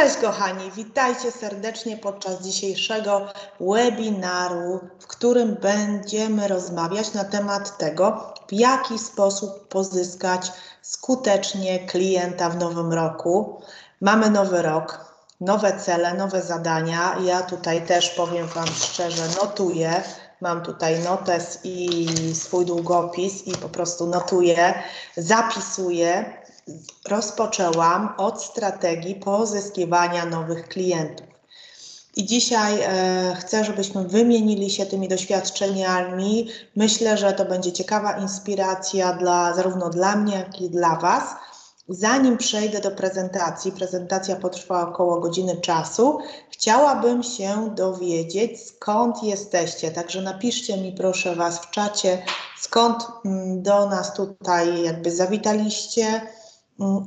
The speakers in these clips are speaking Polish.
Cześć kochani, witajcie serdecznie podczas dzisiejszego webinaru, w którym będziemy rozmawiać na temat tego, w jaki sposób pozyskać skutecznie klienta w nowym roku. Mamy nowy rok, nowe cele, nowe zadania. Ja tutaj też powiem Wam szczerze, notuję. Mam tutaj notes i swój długopis i po prostu notuję, zapisuję rozpoczęłam od strategii pozyskiwania nowych klientów. I dzisiaj e, chcę, żebyśmy wymienili się tymi doświadczeniami. Myślę, że to będzie ciekawa inspiracja dla, zarówno dla mnie, jak i dla Was. Zanim przejdę do prezentacji, prezentacja potrwa około godziny czasu, chciałabym się dowiedzieć, skąd jesteście. Także napiszcie mi proszę Was w czacie, skąd mm, do nas tutaj jakby zawitaliście,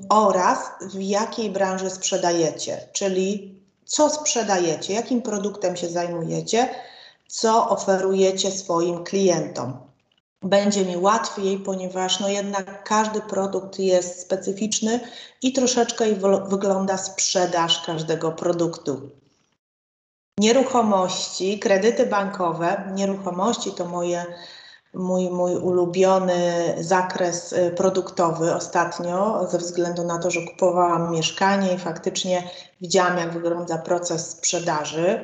oraz w jakiej branży sprzedajecie, czyli co sprzedajecie, jakim produktem się zajmujecie, co oferujecie swoim klientom. Będzie mi łatwiej, ponieważ no jednak każdy produkt jest specyficzny i troszeczkę wygląda sprzedaż każdego produktu. Nieruchomości, kredyty bankowe, nieruchomości to moje mój, mój ulubiony zakres y, produktowy ostatnio, ze względu na to, że kupowałam mieszkanie i faktycznie widziałam, jak wygląda proces sprzedaży.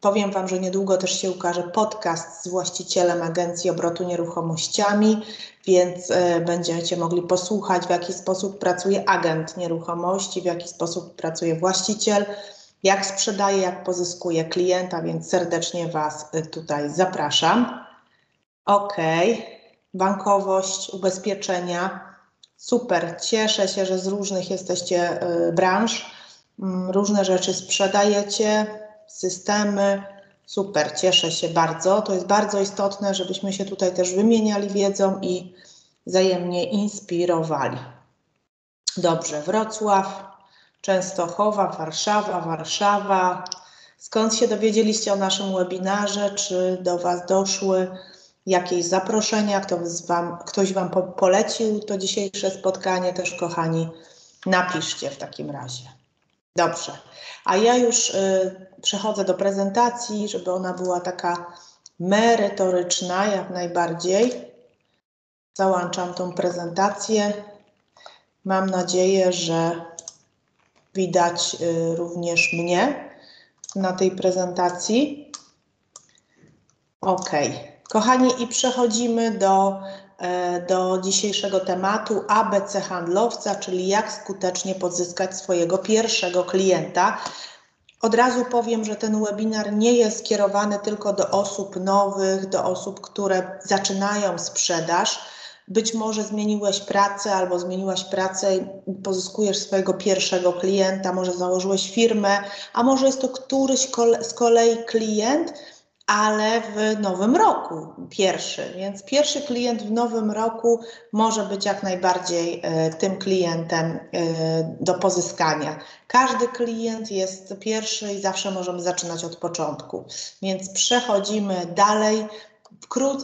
Powiem Wam, że niedługo też się ukaże podcast z właścicielem agencji obrotu nieruchomościami, więc y, będziecie mogli posłuchać, w jaki sposób pracuje agent nieruchomości, w jaki sposób pracuje właściciel, jak sprzedaje, jak pozyskuje klienta, więc serdecznie Was y, tutaj zapraszam. OK, bankowość, ubezpieczenia. Super, cieszę się, że z różnych jesteście y, branż, y, różne rzeczy sprzedajecie, systemy. Super, cieszę się bardzo. To jest bardzo istotne, żebyśmy się tutaj też wymieniali wiedzą i wzajemnie inspirowali. Dobrze, Wrocław, Częstochowa, Warszawa, Warszawa. Skąd się dowiedzieliście o naszym webinarze? Czy do Was doszły jakieś zaproszenia, kto wam, ktoś Wam po, polecił to dzisiejsze spotkanie, też kochani, napiszcie w takim razie. Dobrze, a ja już y, przechodzę do prezentacji, żeby ona była taka merytoryczna jak najbardziej. Załączam tą prezentację. Mam nadzieję, że widać y, również mnie na tej prezentacji. OK. Kochani, i przechodzimy do, e, do dzisiejszego tematu ABC handlowca, czyli jak skutecznie pozyskać swojego pierwszego klienta. Od razu powiem, że ten webinar nie jest skierowany tylko do osób nowych, do osób, które zaczynają sprzedaż. Być może zmieniłeś pracę albo zmieniłaś pracę i pozyskujesz swojego pierwszego klienta, może założyłeś firmę, a może jest to któryś z kolei klient, ale w nowym roku pierwszy. Więc pierwszy klient w nowym roku może być jak najbardziej e, tym klientem e, do pozyskania. Każdy klient jest pierwszy i zawsze możemy zaczynać od początku. Więc przechodzimy dalej.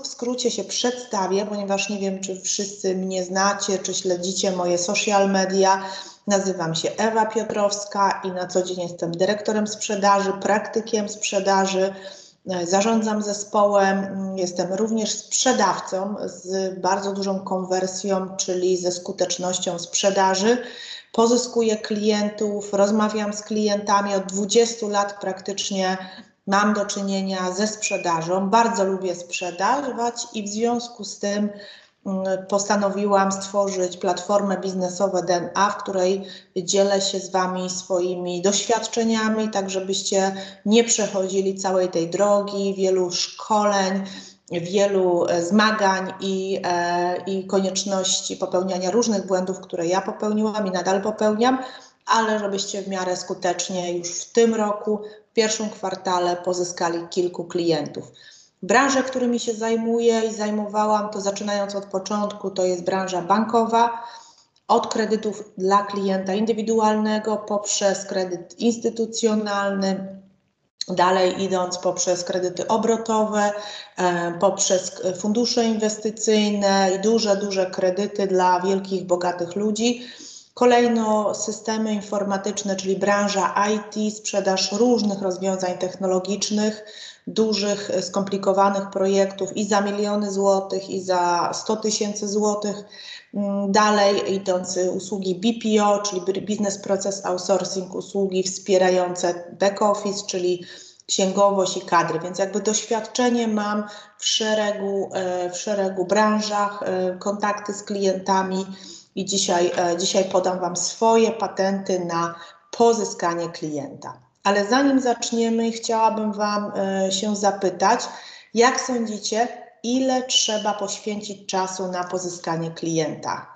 W skrócie się przedstawię, ponieważ nie wiem, czy wszyscy mnie znacie, czy śledzicie moje social media. Nazywam się Ewa Piotrowska i na co dzień jestem dyrektorem sprzedaży, praktykiem sprzedaży zarządzam zespołem, mm, jestem również sprzedawcą z bardzo dużą konwersją, czyli ze skutecznością sprzedaży. Pozyskuję klientów, rozmawiam z klientami od 20 lat praktycznie. Mam do czynienia ze sprzedażą, bardzo lubię sprzedawać i w związku z tym postanowiłam stworzyć platformę biznesową DNA, w której dzielę się z Wami swoimi doświadczeniami, tak żebyście nie przechodzili całej tej drogi, wielu szkoleń, wielu e, zmagań i, e, i konieczności popełniania różnych błędów, które ja popełniłam i nadal popełniam, ale żebyście w miarę skutecznie już w tym roku, w pierwszym kwartale pozyskali kilku klientów. Branże, którymi się zajmuję i zajmowałam, to zaczynając od początku, to jest branża bankowa, od kredytów dla klienta indywidualnego poprzez kredyt instytucjonalny, dalej idąc poprzez kredyty obrotowe, e, poprzez fundusze inwestycyjne i duże, duże kredyty dla wielkich, bogatych ludzi. Kolejno systemy informatyczne, czyli branża IT, sprzedaż różnych rozwiązań technologicznych, dużych, skomplikowanych projektów i za miliony złotych, i za 100 tysięcy złotych. Mm, dalej idące usługi BPO, czyli Business Process Outsourcing, usługi wspierające back office, czyli księgowość i kadry, więc jakby doświadczenie mam w szeregu, e, w szeregu branżach, e, kontakty z klientami i dzisiaj, e, dzisiaj podam Wam swoje patenty na pozyskanie klienta. Ale zanim zaczniemy, chciałabym Wam się zapytać, jak sądzicie, ile trzeba poświęcić czasu na pozyskanie klienta?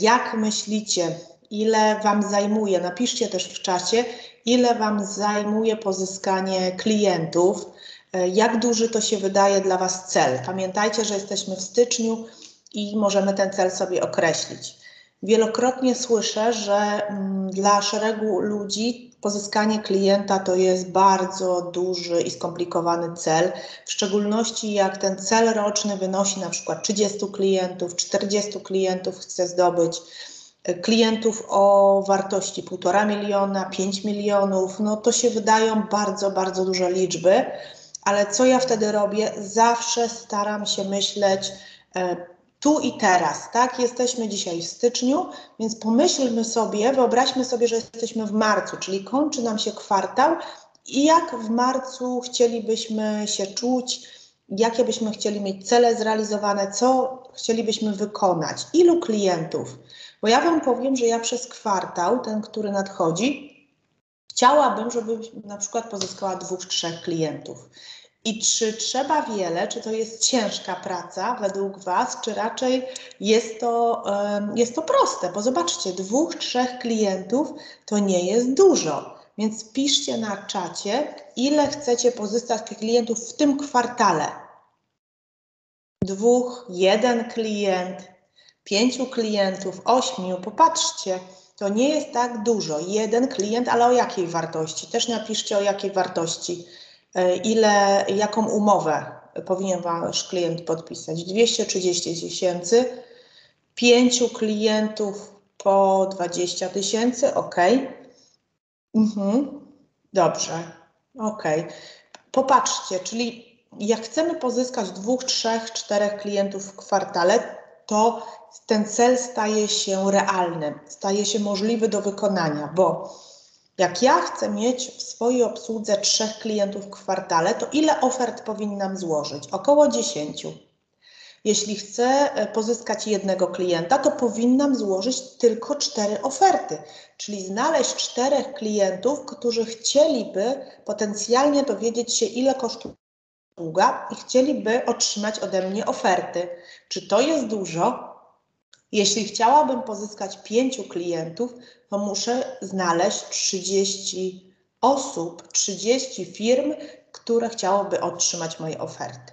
Jak myślicie, ile Wam zajmuje? Napiszcie też w czasie, ile Wam zajmuje pozyskanie klientów, e, jak duży to się wydaje dla Was cel. Pamiętajcie, że jesteśmy w styczniu i możemy ten cel sobie określić. Wielokrotnie słyszę, że mm, dla szeregu ludzi pozyskanie klienta to jest bardzo duży i skomplikowany cel, w szczególności jak ten cel roczny wynosi na przykład 30 klientów, 40 klientów chce zdobyć klientów o wartości 1,5 miliona, 5 milionów, no to się wydają bardzo, bardzo duże liczby, ale co ja wtedy robię? Zawsze staram się myśleć e, tu i teraz, tak? Jesteśmy dzisiaj w styczniu, więc pomyślmy sobie, wyobraźmy sobie, że jesteśmy w marcu, czyli kończy nam się kwartał i jak w marcu chcielibyśmy się czuć, jakie byśmy chcieli mieć cele zrealizowane, co chcielibyśmy wykonać, ilu klientów. Bo ja Wam powiem, że ja przez kwartał, ten, który nadchodzi, chciałabym, żeby na przykład pozyskała dwóch, trzech klientów. I czy trzeba wiele, czy to jest ciężka praca według Was, czy raczej jest to, jest to proste? Bo zobaczcie, dwóch, trzech klientów to nie jest dużo. Więc piszcie na czacie, ile chcecie pozyskać klientów w tym kwartale. Dwóch, jeden klient, pięciu klientów, ośmiu, popatrzcie, to nie jest tak dużo. Jeden klient, ale o jakiej wartości? Też napiszcie o jakiej wartości, ile, jaką umowę powinien Wasz klient podpisać. 230 tysięcy, pięciu klientów po 20 tysięcy, ok. Mhm. Dobrze, ok. Popatrzcie, czyli jak chcemy pozyskać dwóch, trzech, czterech klientów w kwartale, to ten cel staje się realny, staje się możliwy do wykonania, bo jak ja chcę mieć w swojej obsłudze trzech klientów w kwartale, to ile ofert powinnam złożyć? Około 10. Jeśli chcę e, pozyskać jednego klienta, to powinnam złożyć tylko cztery oferty, czyli znaleźć czterech klientów, którzy chcieliby potencjalnie dowiedzieć się, ile kosztuje usługa i chcieliby otrzymać ode mnie oferty. Czy to jest dużo? Jeśli chciałabym pozyskać pięciu klientów, to muszę znaleźć 30 osób, 30 firm, które chciałoby otrzymać moje oferty.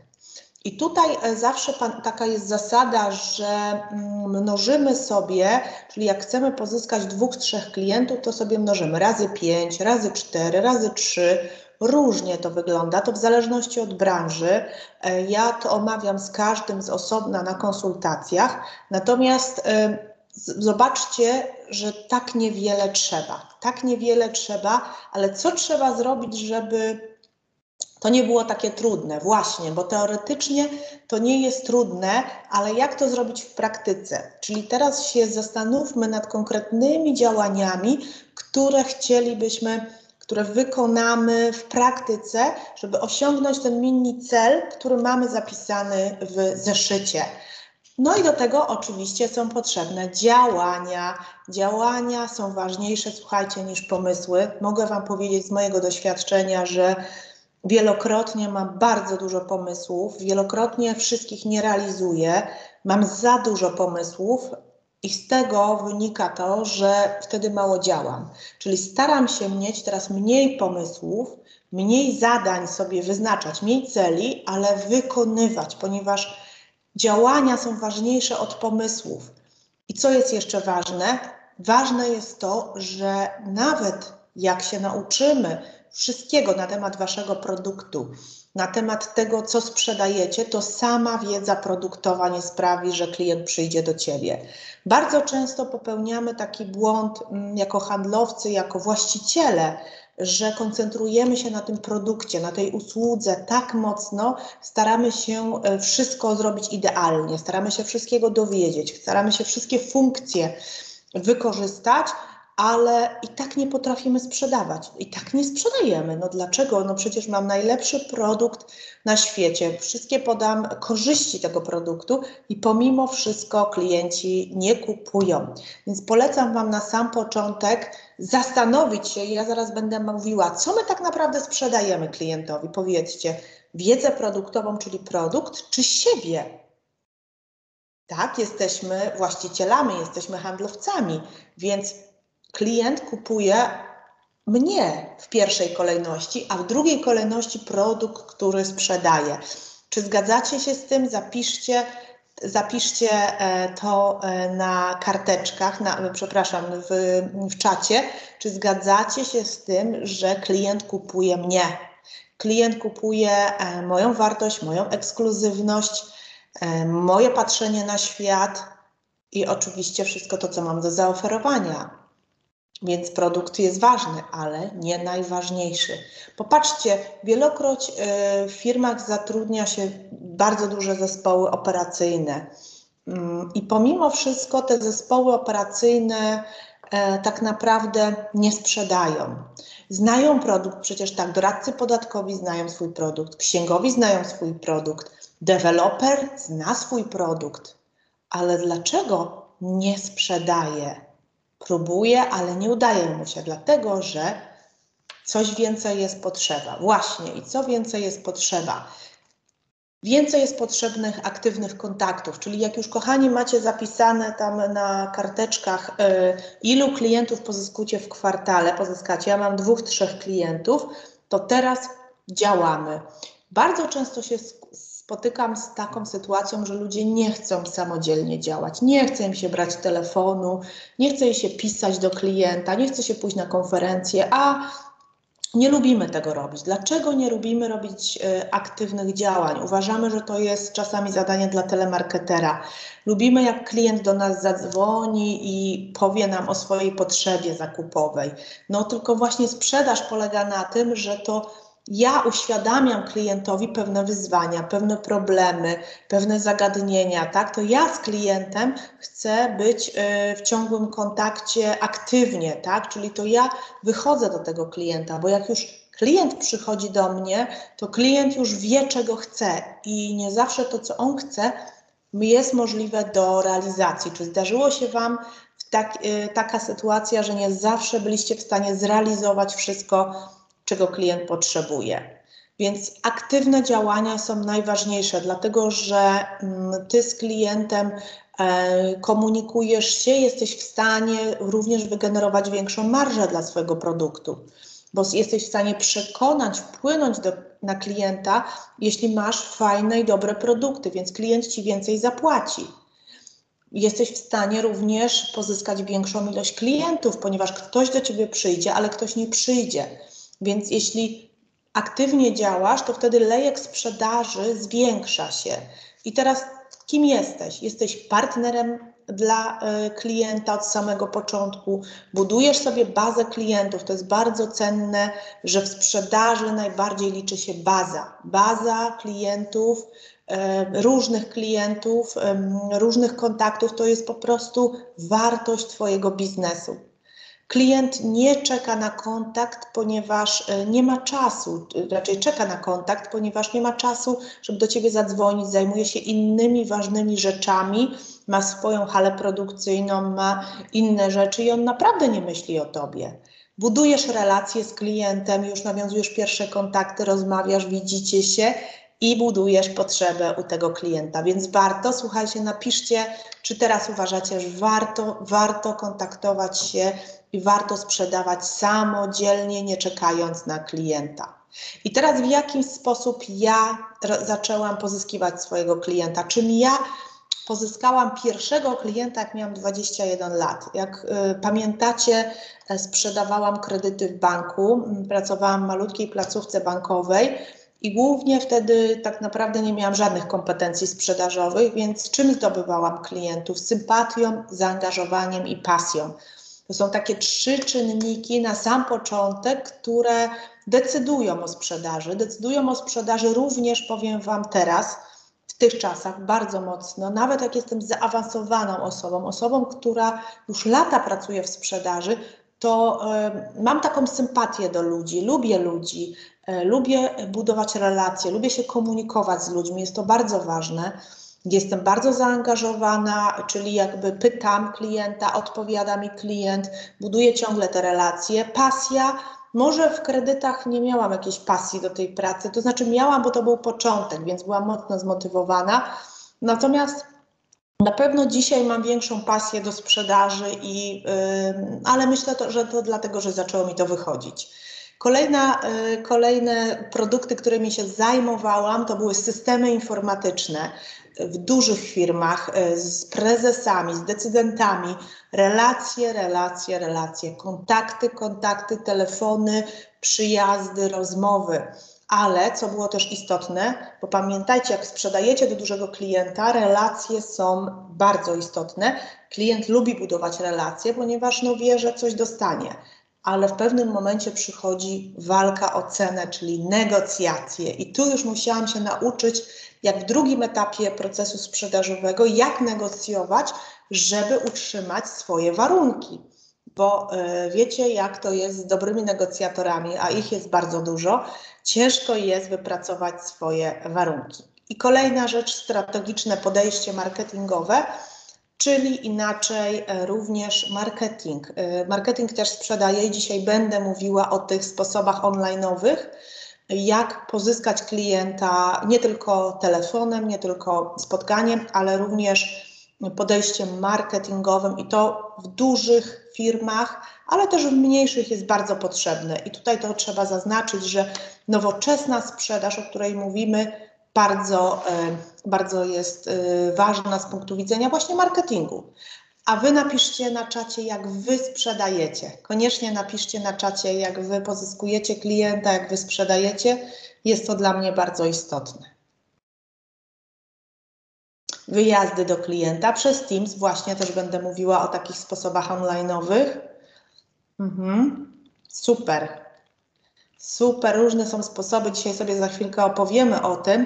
I tutaj e, zawsze taka jest zasada, że mm, mnożymy sobie, czyli jak chcemy pozyskać dwóch, trzech klientów, to sobie mnożymy razy pięć, razy cztery, razy trzy, Różnie to wygląda, to w zależności od branży. E, ja to omawiam z każdym z osobna na konsultacjach, natomiast e, zobaczcie, że tak niewiele trzeba. Tak niewiele trzeba, ale co trzeba zrobić, żeby to nie było takie trudne? Właśnie, bo teoretycznie to nie jest trudne, ale jak to zrobić w praktyce? Czyli teraz się zastanówmy nad konkretnymi działaniami, które chcielibyśmy które wykonamy w praktyce, żeby osiągnąć ten mini cel, który mamy zapisany w zeszycie. No i do tego oczywiście są potrzebne działania. Działania są ważniejsze, słuchajcie, niż pomysły. Mogę Wam powiedzieć z mojego doświadczenia, że wielokrotnie mam bardzo dużo pomysłów, wielokrotnie wszystkich nie realizuję, mam za dużo pomysłów, i z tego wynika to, że wtedy mało działam. Czyli staram się mieć teraz mniej pomysłów, mniej zadań sobie wyznaczać, mniej celi, ale wykonywać, ponieważ działania są ważniejsze od pomysłów. I co jest jeszcze ważne? Ważne jest to, że nawet jak się nauczymy wszystkiego na temat waszego produktu, na temat tego, co sprzedajecie, to sama wiedza produktowa nie sprawi, że klient przyjdzie do ciebie. Bardzo często popełniamy taki błąd mm, jako handlowcy, jako właściciele, że koncentrujemy się na tym produkcie, na tej usłudze tak mocno, staramy się e, wszystko zrobić idealnie, staramy się wszystkiego dowiedzieć, staramy się wszystkie funkcje wykorzystać, ale i tak nie potrafimy sprzedawać. I tak nie sprzedajemy. No dlaczego? No przecież mam najlepszy produkt na świecie. Wszystkie podam korzyści tego produktu i pomimo wszystko klienci nie kupują. Więc polecam Wam na sam początek zastanowić się, ja zaraz będę mówiła, co my tak naprawdę sprzedajemy klientowi. Powiedzcie, wiedzę produktową, czyli produkt, czy siebie. Tak, jesteśmy właścicielami, jesteśmy handlowcami, więc klient kupuje mnie w pierwszej kolejności, a w drugiej kolejności produkt, który sprzedaje. Czy zgadzacie się z tym? Zapiszcie, zapiszcie e, to e, na karteczkach, na, przepraszam, w, w czacie. Czy zgadzacie się z tym, że klient kupuje mnie? Klient kupuje e, moją wartość, moją ekskluzywność, moje patrzenie na świat i oczywiście wszystko to, co mam do zaoferowania. Więc produkt jest ważny, ale nie najważniejszy. Popatrzcie, wielokroć y, w firmach zatrudnia się bardzo duże zespoły operacyjne. Mm, I pomimo wszystko te zespoły operacyjne e, tak naprawdę nie sprzedają. Znają produkt, przecież tak, doradcy podatkowi znają swój produkt, księgowi znają swój produkt, deweloper zna swój produkt, ale dlaczego nie sprzedaje? Próbuje, ale nie udaje mu się, dlatego że coś więcej jest potrzeba. Właśnie, i co więcej jest potrzeba? Więcej jest potrzebnych aktywnych kontaktów, czyli jak już kochani macie zapisane tam na karteczkach, y, ilu klientów pozyskujecie w kwartale, pozyskacie, ja mam dwóch, trzech klientów, to teraz działamy. Bardzo często się spotykam z taką sytuacją, że ludzie nie chcą samodzielnie działać, nie chce im się brać telefonu, nie chce się pisać do klienta, nie chce się pójść na konferencję, a nie lubimy tego robić. Dlaczego nie lubimy robić y, aktywnych działań? Uważamy, że to jest czasami zadanie dla telemarketera. Lubimy, jak klient do nas zadzwoni i powie nam o swojej potrzebie zakupowej. No tylko właśnie sprzedaż polega na tym, że to ja uświadamiam klientowi pewne wyzwania, pewne problemy, pewne zagadnienia, tak? To ja z klientem chcę być y, w ciągłym kontakcie aktywnie, tak? Czyli to ja wychodzę do tego klienta, bo jak już klient przychodzi do mnie, to klient już wie, czego chce i nie zawsze to, co on chce, jest możliwe do realizacji. Czy zdarzyło się Wam tak, y, taka sytuacja, że nie zawsze byliście w stanie zrealizować wszystko, czego klient potrzebuje. Więc aktywne działania są najważniejsze, dlatego że mm, ty z klientem e, komunikujesz się, jesteś w stanie również wygenerować większą marżę dla swojego produktu, bo jesteś w stanie przekonać, wpłynąć do, na klienta, jeśli masz fajne i dobre produkty, więc klient ci więcej zapłaci. Jesteś w stanie również pozyskać większą ilość klientów, ponieważ ktoś do ciebie przyjdzie, ale ktoś nie przyjdzie więc jeśli aktywnie działasz, to wtedy lejek sprzedaży zwiększa się. I teraz kim jesteś? Jesteś partnerem dla y, klienta od samego początku, budujesz sobie bazę klientów. To jest bardzo cenne, że w sprzedaży najbardziej liczy się baza. Baza klientów, y, różnych klientów, y, różnych kontaktów to jest po prostu wartość Twojego biznesu. Klient nie czeka na kontakt, ponieważ e, nie ma czasu, raczej czeka na kontakt, ponieważ nie ma czasu, żeby do ciebie zadzwonić, zajmuje się innymi ważnymi rzeczami, ma swoją halę produkcyjną, ma inne rzeczy i on naprawdę nie myśli o tobie. Budujesz relacje z klientem, już nawiązujesz pierwsze kontakty, rozmawiasz, widzicie się i budujesz potrzebę u tego klienta. Więc warto, słuchajcie, napiszcie, czy teraz uważacie, że warto, warto kontaktować się i warto sprzedawać samodzielnie, nie czekając na klienta. I teraz w jaki sposób ja zaczęłam pozyskiwać swojego klienta? Czym ja pozyskałam pierwszego klienta, jak miałam 21 lat? Jak y, pamiętacie, e, sprzedawałam kredyty w banku, pracowałam w malutkiej placówce bankowej I głównie wtedy tak naprawdę nie miałam żadnych kompetencji sprzedażowych, więc czym zdobywałam klientów? Sympatią, zaangażowaniem i pasją. To są takie trzy czynniki na sam początek, które decydują o sprzedaży. Decydują o sprzedaży również, powiem Wam teraz, w tych czasach bardzo mocno, nawet jak jestem zaawansowaną osobą, osobą, która już lata pracuje w sprzedaży, to mam taką sympatię do ludzi, lubię ludzi, y, lubię budować relacje, lubię się komunikować z ludźmi, jest to bardzo ważne. Jestem bardzo zaangażowana, czyli jakby pytam klienta, odpowiada mi klient, buduję ciągle te relacje. Pasja, może w kredytach nie miałam jakiejś pasji do tej pracy, to znaczy miałam, bo to był początek, więc byłam mocno zmotywowana. Natomiast na pewno dzisiaj mam większą pasję do sprzedaży, i, ale myślę, to, że to dlatego, że zaczęło mi to wychodzić. Kolejna, yy, kolejne produkty, którymi się zajmowałam, to były systemy informatyczne w dużych firmach y, z prezesami, z decydentami. Relacje, relacje, relacje, kontakty, kontakty, telefony, przyjazdy, rozmowy ale co było też istotne, bo pamiętajcie, jak sprzedajecie do dużego klienta, relacje są bardzo istotne. Klient lubi budować relacje, ponieważ no wie, że coś dostanie, ale w pewnym momencie przychodzi walka o cenę, czyli negocjacje. I tu już musiałam się nauczyć, jak w drugim etapie procesu sprzedażowego, jak negocjować, żeby utrzymać swoje warunki bo y, wiecie, jak to jest z dobrymi negocjatorami, a ich jest bardzo dużo ciężko jest wypracować swoje warunki. I kolejna rzecz, strategiczne podejście marketingowe, czyli inaczej e, również marketing. E, marketing też sprzedaje i dzisiaj będę mówiła o tych sposobach online'owych, jak pozyskać klienta nie tylko telefonem, nie tylko spotkaniem, ale również podejściem marketingowym i to w dużych firmach, ale też w mniejszych jest bardzo potrzebne. I tutaj to trzeba zaznaczyć, że nowoczesna sprzedaż, o której mówimy, bardzo, e, bardzo jest e, ważna z punktu widzenia właśnie marketingu. A wy napiszcie na czacie, jak wy sprzedajecie. Koniecznie napiszcie na czacie, jak wy pozyskujecie klienta, jak wy sprzedajecie. Jest to dla mnie bardzo istotne wyjazdy do klienta przez Teams. Właśnie też będę mówiła o takich sposobach online'owych. Mhm. Super. Super, różne są sposoby. Dzisiaj sobie za chwilkę opowiemy o tym.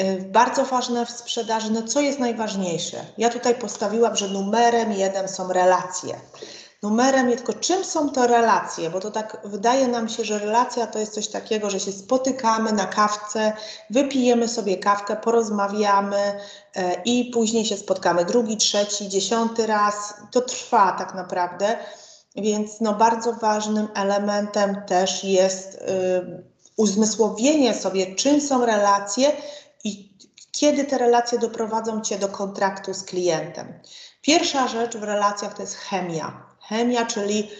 Y, bardzo ważne w sprzedaży, no co jest najważniejsze? Ja tutaj postawiłam, że numerem jeden są relacje numerem, tylko czym są to relacje, bo to tak wydaje nam się, że relacja to jest coś takiego, że się spotykamy na kawce, wypijemy sobie kawkę, porozmawiamy e, i później się spotkamy drugi, trzeci, dziesiąty raz. To trwa tak naprawdę, więc no bardzo ważnym elementem też jest y, uzmysłowienie sobie, czym są relacje i kiedy te relacje doprowadzą Cię do kontraktu z klientem. Pierwsza rzecz w relacjach to jest chemia chemia, czyli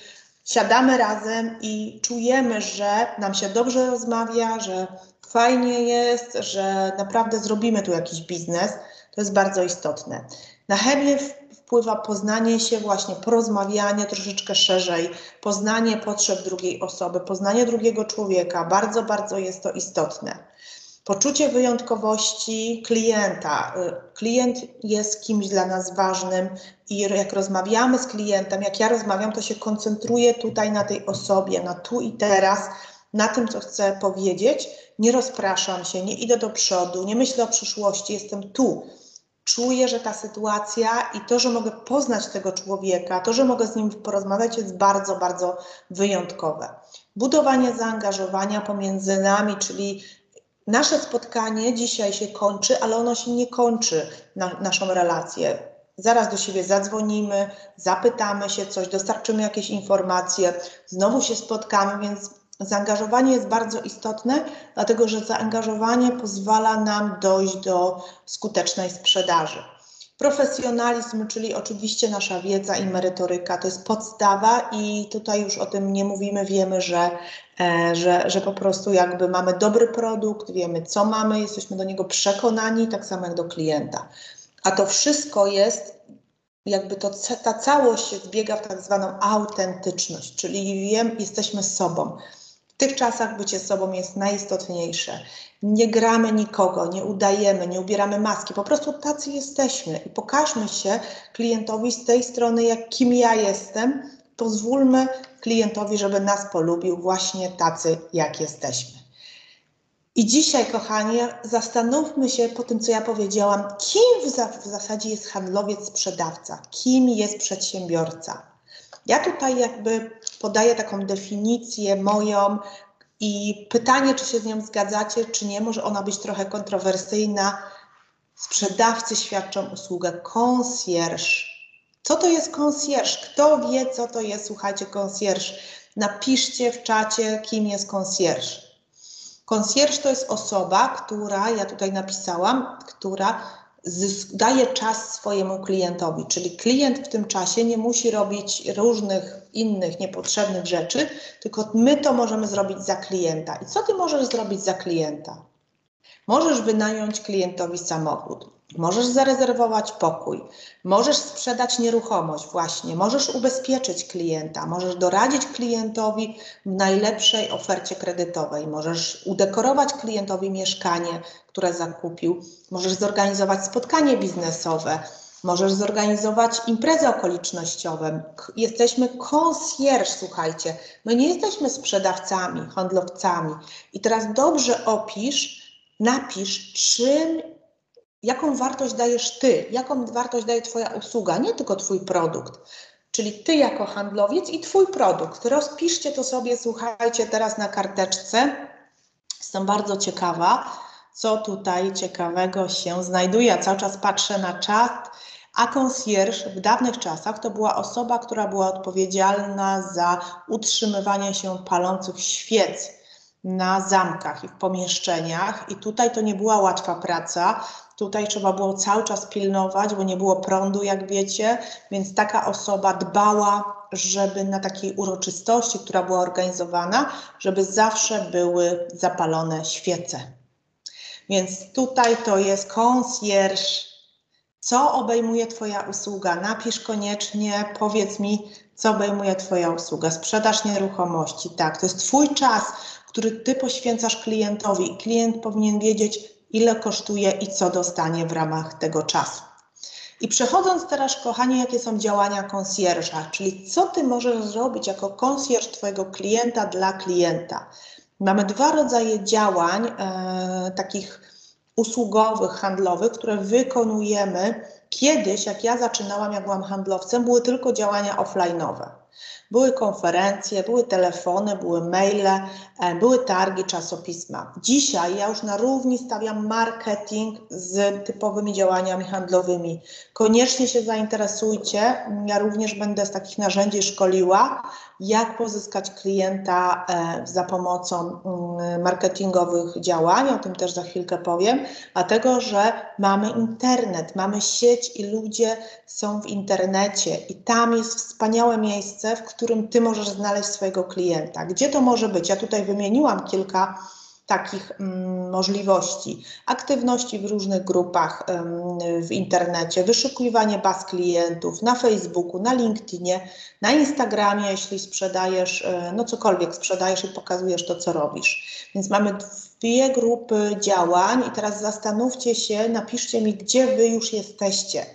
siadamy razem i czujemy, że nam się dobrze rozmawia, że fajnie jest, że naprawdę zrobimy tu jakiś biznes. To jest bardzo istotne. Na chemię wpływa poznanie się, właśnie porozmawianie troszeczkę szerzej, poznanie potrzeb drugiej osoby, poznanie drugiego człowieka. Bardzo, bardzo jest to istotne. Poczucie wyjątkowości klienta. Y, klient jest kimś dla nas ważnym i jak rozmawiamy z klientem, jak ja rozmawiam, to się koncentruję tutaj na tej osobie, na tu i teraz, na tym, co chcę powiedzieć. Nie rozpraszam się, nie idę do przodu, nie myślę o przyszłości, jestem tu. Czuję, że ta sytuacja i to, że mogę poznać tego człowieka, to, że mogę z nim porozmawiać, jest bardzo, bardzo wyjątkowe. Budowanie zaangażowania pomiędzy nami, czyli Nasze spotkanie dzisiaj się kończy, ale ono się nie kończy na naszą relację. Zaraz do siebie zadzwonimy, zapytamy się coś, dostarczymy jakieś informacje, znowu się spotkamy, więc zaangażowanie jest bardzo istotne, dlatego że zaangażowanie pozwala nam dojść do skutecznej sprzedaży. Profesjonalizm, czyli oczywiście nasza wiedza i merytoryka, to jest podstawa i tutaj już o tym nie mówimy, wiemy, że, e, że, że po prostu jakby mamy dobry produkt, wiemy co mamy, jesteśmy do niego przekonani, tak samo jak do klienta. A to wszystko jest, jakby to, ta całość się zbiega w tak zwaną autentyczność, czyli wiem, jesteśmy sobą. W tych czasach bycie sobą jest najistotniejsze. Nie gramy nikogo, nie udajemy, nie ubieramy maski, po prostu tacy jesteśmy i pokażmy się klientowi z tej strony, jak kim ja jestem. Pozwólmy klientowi, żeby nas polubił właśnie tacy, jak jesteśmy. I dzisiaj, kochani, zastanówmy się po tym, co ja powiedziałam, kim w, za w zasadzie jest handlowiec, sprzedawca, kim jest przedsiębiorca. Ja tutaj jakby podaję taką definicję moją i pytanie, czy się z nią zgadzacie, czy nie, może ona być trochę kontrowersyjna. Sprzedawcy świadczą usługę concierge. Co to jest concierge? Kto wie, co to jest, słuchajcie, concierge? Napiszcie w czacie, kim jest concierge. Concierge to jest osoba, która, ja tutaj napisałam, która daje czas swojemu klientowi, czyli klient w tym czasie nie musi robić różnych innych niepotrzebnych rzeczy, tylko my to możemy zrobić za klienta. I co ty możesz zrobić za klienta? Możesz wynająć klientowi samochód, możesz zarezerwować pokój, możesz sprzedać nieruchomość, właśnie, możesz ubezpieczyć klienta, możesz doradzić klientowi w najlepszej ofercie kredytowej, możesz udekorować klientowi mieszkanie, które zakupił, możesz zorganizować spotkanie biznesowe, możesz zorganizować imprezę okolicznościową. Jesteśmy concierge, słuchajcie. My nie jesteśmy sprzedawcami, handlowcami. I teraz dobrze opisz, napisz, czym, jaką wartość dajesz ty, jaką wartość daje Twoja usługa, nie tylko Twój produkt. Czyli Ty jako handlowiec i Twój produkt. Rozpiszcie to sobie, słuchajcie, teraz na karteczce. Jestem bardzo ciekawa, co tutaj ciekawego się znajduje. Ja cały czas patrzę na czat. A concierge w dawnych czasach to była osoba, która była odpowiedzialna za utrzymywanie się palących świec na zamkach i w pomieszczeniach. I tutaj to nie była łatwa praca. Tutaj trzeba było cały czas pilnować, bo nie było prądu, jak wiecie, więc taka osoba dbała, żeby na takiej uroczystości, która była organizowana, żeby zawsze były zapalone świece. Więc tutaj to jest concierge. Co obejmuje Twoja usługa? Napisz koniecznie, powiedz mi, co obejmuje Twoja usługa. Sprzedaż nieruchomości, tak, to jest Twój czas, który Ty poświęcasz klientowi. Klient powinien wiedzieć, ile kosztuje i co dostanie w ramach tego czasu. I przechodząc teraz, kochani, jakie są działania konsjerża, czyli co Ty możesz zrobić jako konsjerż Twojego klienta dla klienta. Mamy dwa rodzaje działań, e, takich usługowych, handlowych, które wykonujemy. Kiedyś, jak ja zaczynałam, jak byłam handlowcem, były tylko działania offline'owe. Były konferencje, były telefony, były maile, e, były targi, czasopisma. Dzisiaj ja już na równi stawiam marketing z typowymi działaniami handlowymi. Koniecznie się zainteresujcie. Ja również będę z takich narzędzi szkoliła, jak pozyskać klienta e, za pomocą mm, marketingowych działań. O tym też za chwilkę powiem, dlatego że mamy internet, mamy sieć i ludzie są w internecie i tam jest wspaniałe miejsce, w którym ty możesz znaleźć swojego klienta. Gdzie to może być? Ja tutaj wymieniłam kilka takich mm, możliwości. Aktywności w różnych grupach w internecie, wyszukiwanie baz klientów na Facebooku, na LinkedInie, na Instagramie, jeśli sprzedajesz, e, no cokolwiek sprzedajesz i pokazujesz to, co robisz. Więc mamy dwie grupy działań i teraz zastanówcie się, napiszcie mi, gdzie wy już jesteście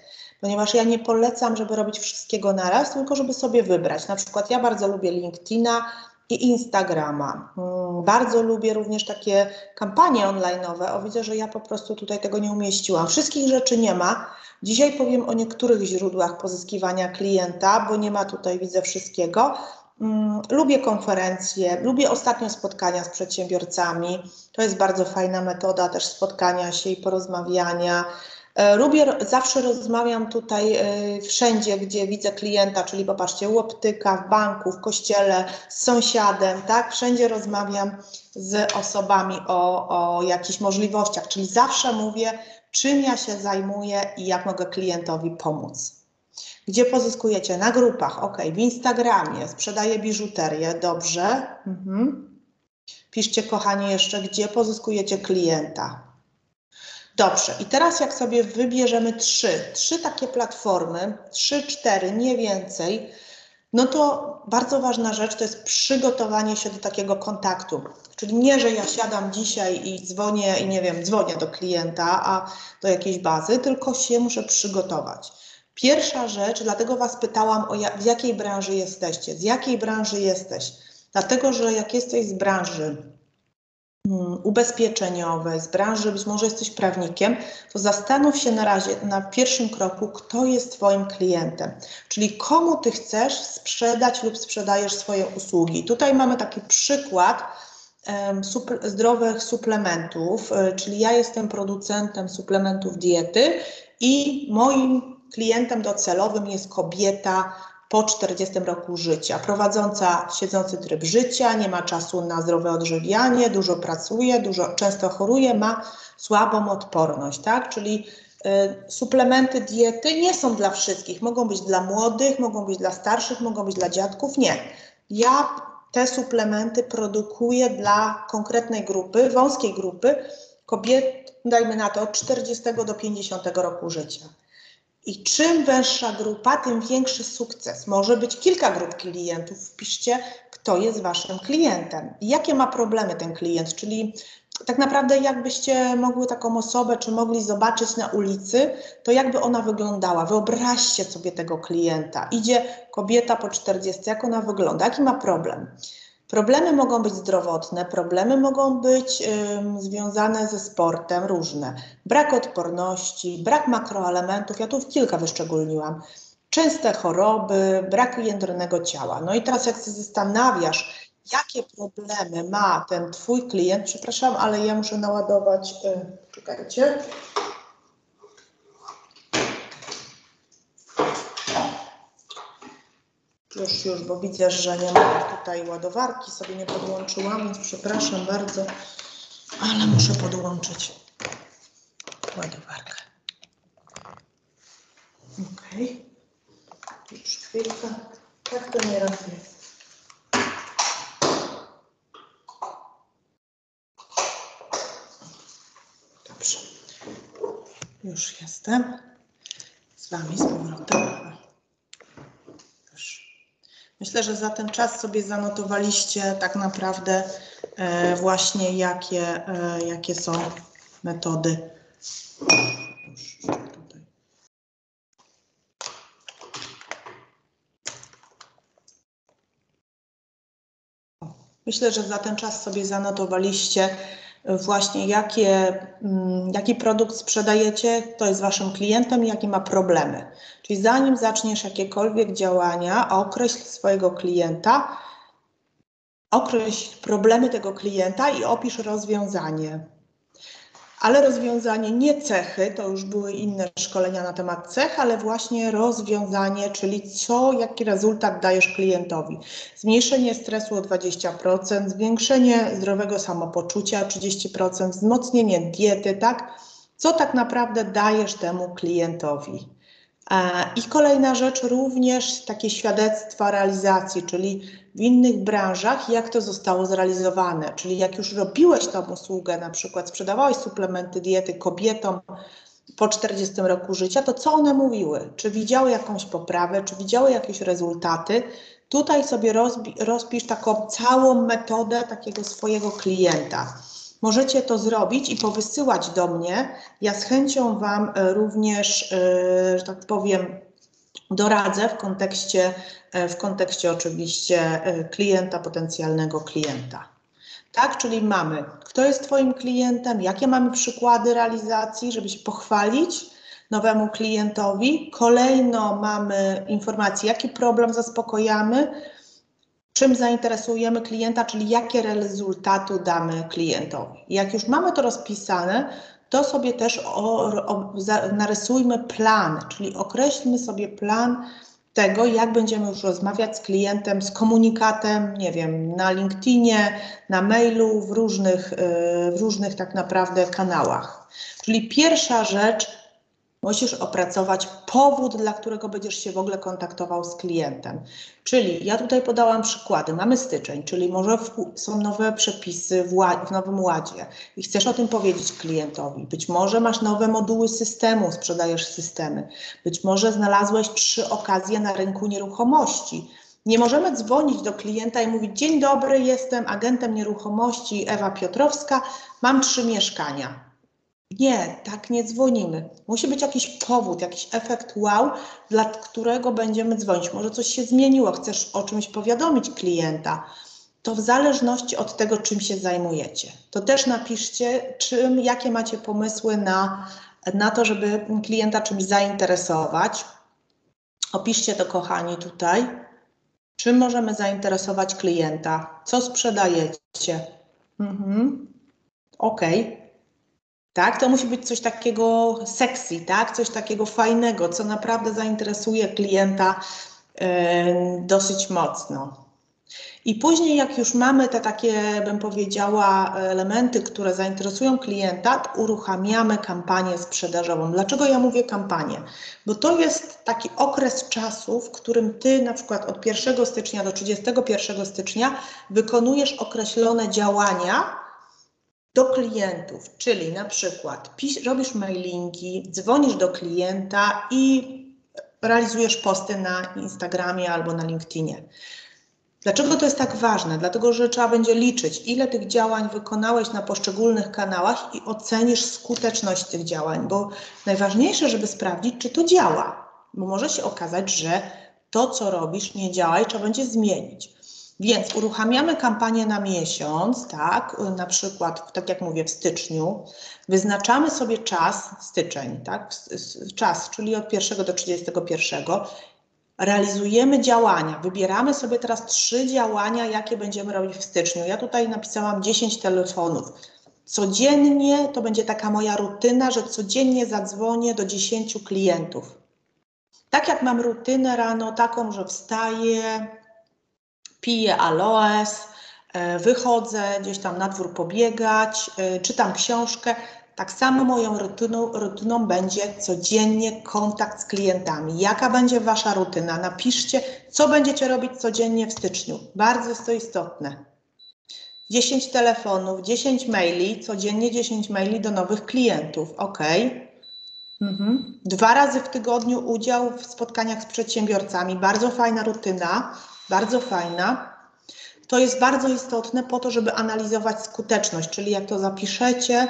ponieważ ja nie polecam, żeby robić wszystkiego naraz, tylko żeby sobie wybrać. Na przykład ja bardzo lubię LinkedIna i Instagrama. Mm, bardzo lubię również takie kampanie online'owe. O, widzę, że ja po prostu tutaj tego nie umieściłam. Wszystkich rzeczy nie ma. Dzisiaj powiem o niektórych źródłach pozyskiwania klienta, bo nie ma tutaj, widzę, wszystkiego. Mm, lubię konferencje, lubię ostatnio spotkania z przedsiębiorcami. To jest bardzo fajna metoda też spotkania się i porozmawiania. E, lubię, zawsze rozmawiam tutaj e, wszędzie, gdzie widzę klienta, czyli popatrzcie, u optyka, w banku, w kościele, z sąsiadem, tak? Wszędzie rozmawiam z osobami o, o jakichś możliwościach, czyli zawsze mówię, czym ja się zajmuję i jak mogę klientowi pomóc. Gdzie pozyskujecie? Na grupach, ok, w Instagramie, sprzedaję biżuterię, dobrze. Mhm. Piszcie, kochani, jeszcze, gdzie pozyskujecie klienta. Dobrze, i teraz jak sobie wybierzemy trzy, trzy takie platformy, trzy, cztery, nie więcej, no to bardzo ważna rzecz to jest przygotowanie się do takiego kontaktu. Czyli nie, że ja siadam dzisiaj i dzwonię i nie wiem, dzwonię do klienta, a do jakiejś bazy, tylko się muszę przygotować. Pierwsza rzecz, dlatego Was pytałam, o ja, w jakiej branży jesteście, z jakiej branży jesteś. Dlatego, że jak jesteś z branży ubezpieczeniowej, z branży, być może jesteś prawnikiem, to zastanów się na razie na pierwszym kroku, kto jest Twoim klientem, czyli komu Ty chcesz sprzedać lub sprzedajesz swoje usługi. Tutaj mamy taki przykład um, zdrowych suplementów, y, czyli ja jestem producentem suplementów diety i moim klientem docelowym jest kobieta po 40 roku życia, prowadząca siedzący tryb życia, nie ma czasu na zdrowe odżywianie, dużo pracuje, dużo, często choruje, ma słabą odporność, tak? Czyli y, suplementy diety nie są dla wszystkich, mogą być dla młodych, mogą być dla starszych, mogą być dla dziadków, nie. Ja te suplementy produkuję dla konkretnej grupy, wąskiej grupy kobiet, dajmy na to od 40 do 50 roku życia. I czym węższa grupa, tym większy sukces. Może być kilka grup klientów. Wpiszcie, kto jest waszym klientem i jakie ma problemy ten klient, czyli tak naprawdę jakbyście mogły taką osobę, czy mogli zobaczyć na ulicy, to jakby ona wyglądała. Wyobraźcie sobie tego klienta. Idzie kobieta po 40, jak ona wygląda, jaki ma problem. Problemy mogą być zdrowotne, problemy mogą być związane ze sportem, różne. Brak odporności, brak makroelementów, ja tu kilka wyszczególniłam. Częste choroby, brak jędrnego ciała. No i teraz jak się zastanawiasz, jakie problemy ma ten Twój klient, przepraszam, ale ja muszę naładować, y, czekajcie, Już, już, bo widzę, że nie ma tutaj ładowarki, sobie nie podłączyłam, więc przepraszam bardzo, ale muszę podłączyć ładowarkę. Ok. Już chwilkę. Tak to nieraz jest. Dobrze. Już jestem z Wami z powrotem. Myślę, że za ten czas sobie zanotowaliście tak naprawdę e, właśnie jakie, e, jakie są metody. Myślę, że za ten czas sobie zanotowaliście właśnie jakie, mm, jaki produkt sprzedajecie, to jest waszym klientem i jakie ma problemy. Czyli zanim zaczniesz jakiekolwiek działania, określ swojego klienta, określ problemy tego klienta i opisz rozwiązanie ale rozwiązanie nie cechy, to już były inne szkolenia na temat cech, ale właśnie rozwiązanie, czyli co, jaki rezultat dajesz klientowi. Zmniejszenie stresu o 20%, zwiększenie zdrowego samopoczucia o 30%, wzmocnienie diety, tak? Co tak naprawdę dajesz temu klientowi? I kolejna rzecz, również takie świadectwa realizacji, czyli w innych branżach, jak to zostało zrealizowane. Czyli jak już robiłeś tą usługę, na przykład sprzedawałeś suplementy diety kobietom po 40 roku życia, to co one mówiły? Czy widziały jakąś poprawę, czy widziały jakieś rezultaty? Tutaj sobie rozpisz taką całą metodę takiego swojego klienta. Możecie to zrobić i powysyłać do mnie. Ja z chęcią Wam e, również, e, że tak powiem, doradzę w kontekście, e, w kontekście oczywiście klienta, potencjalnego klienta. Tak, czyli mamy, kto jest Twoim klientem, jakie mamy przykłady realizacji, żeby się pochwalić nowemu klientowi. Kolejno mamy informację, jaki problem zaspokojamy, czym zainteresujemy klienta, czyli jakie rezultaty damy klientowi. Jak już mamy to rozpisane, to sobie też o, o, narysujmy plan, czyli określmy sobie plan tego, jak będziemy już rozmawiać z klientem, z komunikatem, nie wiem, na LinkedInie, na mailu, w różnych, y, w różnych tak naprawdę kanałach. Czyli pierwsza rzecz, Musisz opracować powód, dla którego będziesz się w ogóle kontaktował z klientem. Czyli ja tutaj podałam przykłady. Mamy styczeń, czyli może są nowe przepisy w, w Nowym Ładzie i chcesz o tym powiedzieć klientowi. Być może masz nowe moduły systemu, sprzedajesz systemy. Być może znalazłeś trzy okazje na rynku nieruchomości. Nie możemy dzwonić do klienta i mówić: Dzień dobry, jestem agentem nieruchomości Ewa Piotrowska, mam trzy mieszkania. Nie, tak nie dzwonimy. Musi być jakiś powód, jakiś efekt wow, dla którego będziemy dzwonić. Może coś się zmieniło, chcesz o czymś powiadomić klienta. To w zależności od tego, czym się zajmujecie. To też napiszcie, czym, jakie macie pomysły na, na to, żeby klienta czymś zainteresować. Opiszcie to, kochani, tutaj. Czym możemy zainteresować klienta? Co sprzedajecie? Mhm. OK. Tak, to musi być coś takiego sexy, tak? Coś takiego fajnego, co naprawdę zainteresuje klienta yy, dosyć mocno. I później, jak już mamy te takie, bym powiedziała, elementy, które zainteresują klienta, uruchamiamy kampanię sprzedażową. Dlaczego ja mówię kampanię? Bo to jest taki okres czasu, w którym ty na przykład od 1 stycznia do 31 stycznia wykonujesz określone działania, do klientów, czyli na przykład robisz mailingi, dzwonisz do klienta i realizujesz posty na Instagramie albo na LinkedInie. Dlaczego to jest tak ważne? Dlatego, że trzeba będzie liczyć, ile tych działań wykonałeś na poszczególnych kanałach i ocenisz skuteczność tych działań, bo najważniejsze, żeby sprawdzić, czy to działa, bo może się okazać, że to, co robisz, nie działa i trzeba będzie zmienić. Więc uruchamiamy kampanię na miesiąc, tak, na przykład, tak jak mówię, w styczniu, wyznaczamy sobie czas, styczeń, tak, czas, czyli od 1 do 31, realizujemy działania, wybieramy sobie teraz trzy działania, jakie będziemy robić w styczniu. Ja tutaj napisałam 10 telefonów. Codziennie to będzie taka moja rutyna, że codziennie zadzwonię do 10 klientów. Tak jak mam rutynę rano taką, że wstaję, piję aloes, e, wychodzę gdzieś tam na dwór pobiegać, e, czytam książkę. Tak samo moją rutyną, rutyną będzie codziennie kontakt z klientami. Jaka będzie Wasza rutyna? Napiszcie, co będziecie robić codziennie w styczniu. Bardzo jest to istotne. 10 telefonów, 10 maili, codziennie 10 maili do nowych klientów. Ok. Mhm. Dwa razy w tygodniu udział w spotkaniach z przedsiębiorcami. Bardzo fajna rutyna bardzo fajna. To jest bardzo istotne po to, żeby analizować skuteczność, czyli jak to zapiszecie,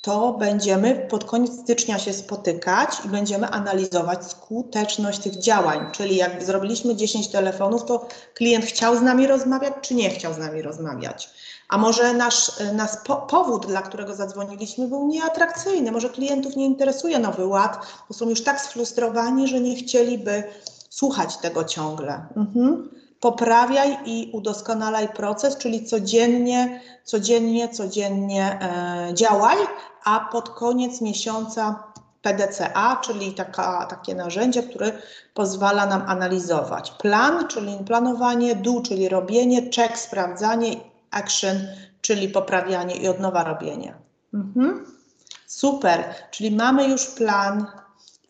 to będziemy pod koniec stycznia się spotykać i będziemy analizować skuteczność tych działań. Czyli jak zrobiliśmy 10 telefonów, to klient chciał z nami rozmawiać, czy nie chciał z nami rozmawiać. A może nasz, nasz po, powód, dla którego zadzwoniliśmy, był nieatrakcyjny. Może klientów nie interesuje nowy ład, bo są już tak sfrustrowani, że nie chcieliby słuchać tego ciągle. Mhm poprawiaj i udoskonalaj proces, czyli codziennie, codziennie, codziennie e, działaj, a pod koniec miesiąca PDCA, czyli taka, takie narzędzie, które pozwala nam analizować. Plan, czyli planowanie, do, czyli robienie, check, sprawdzanie, action, czyli poprawianie i od nowa robienie. Mhm. Super, czyli mamy już plan.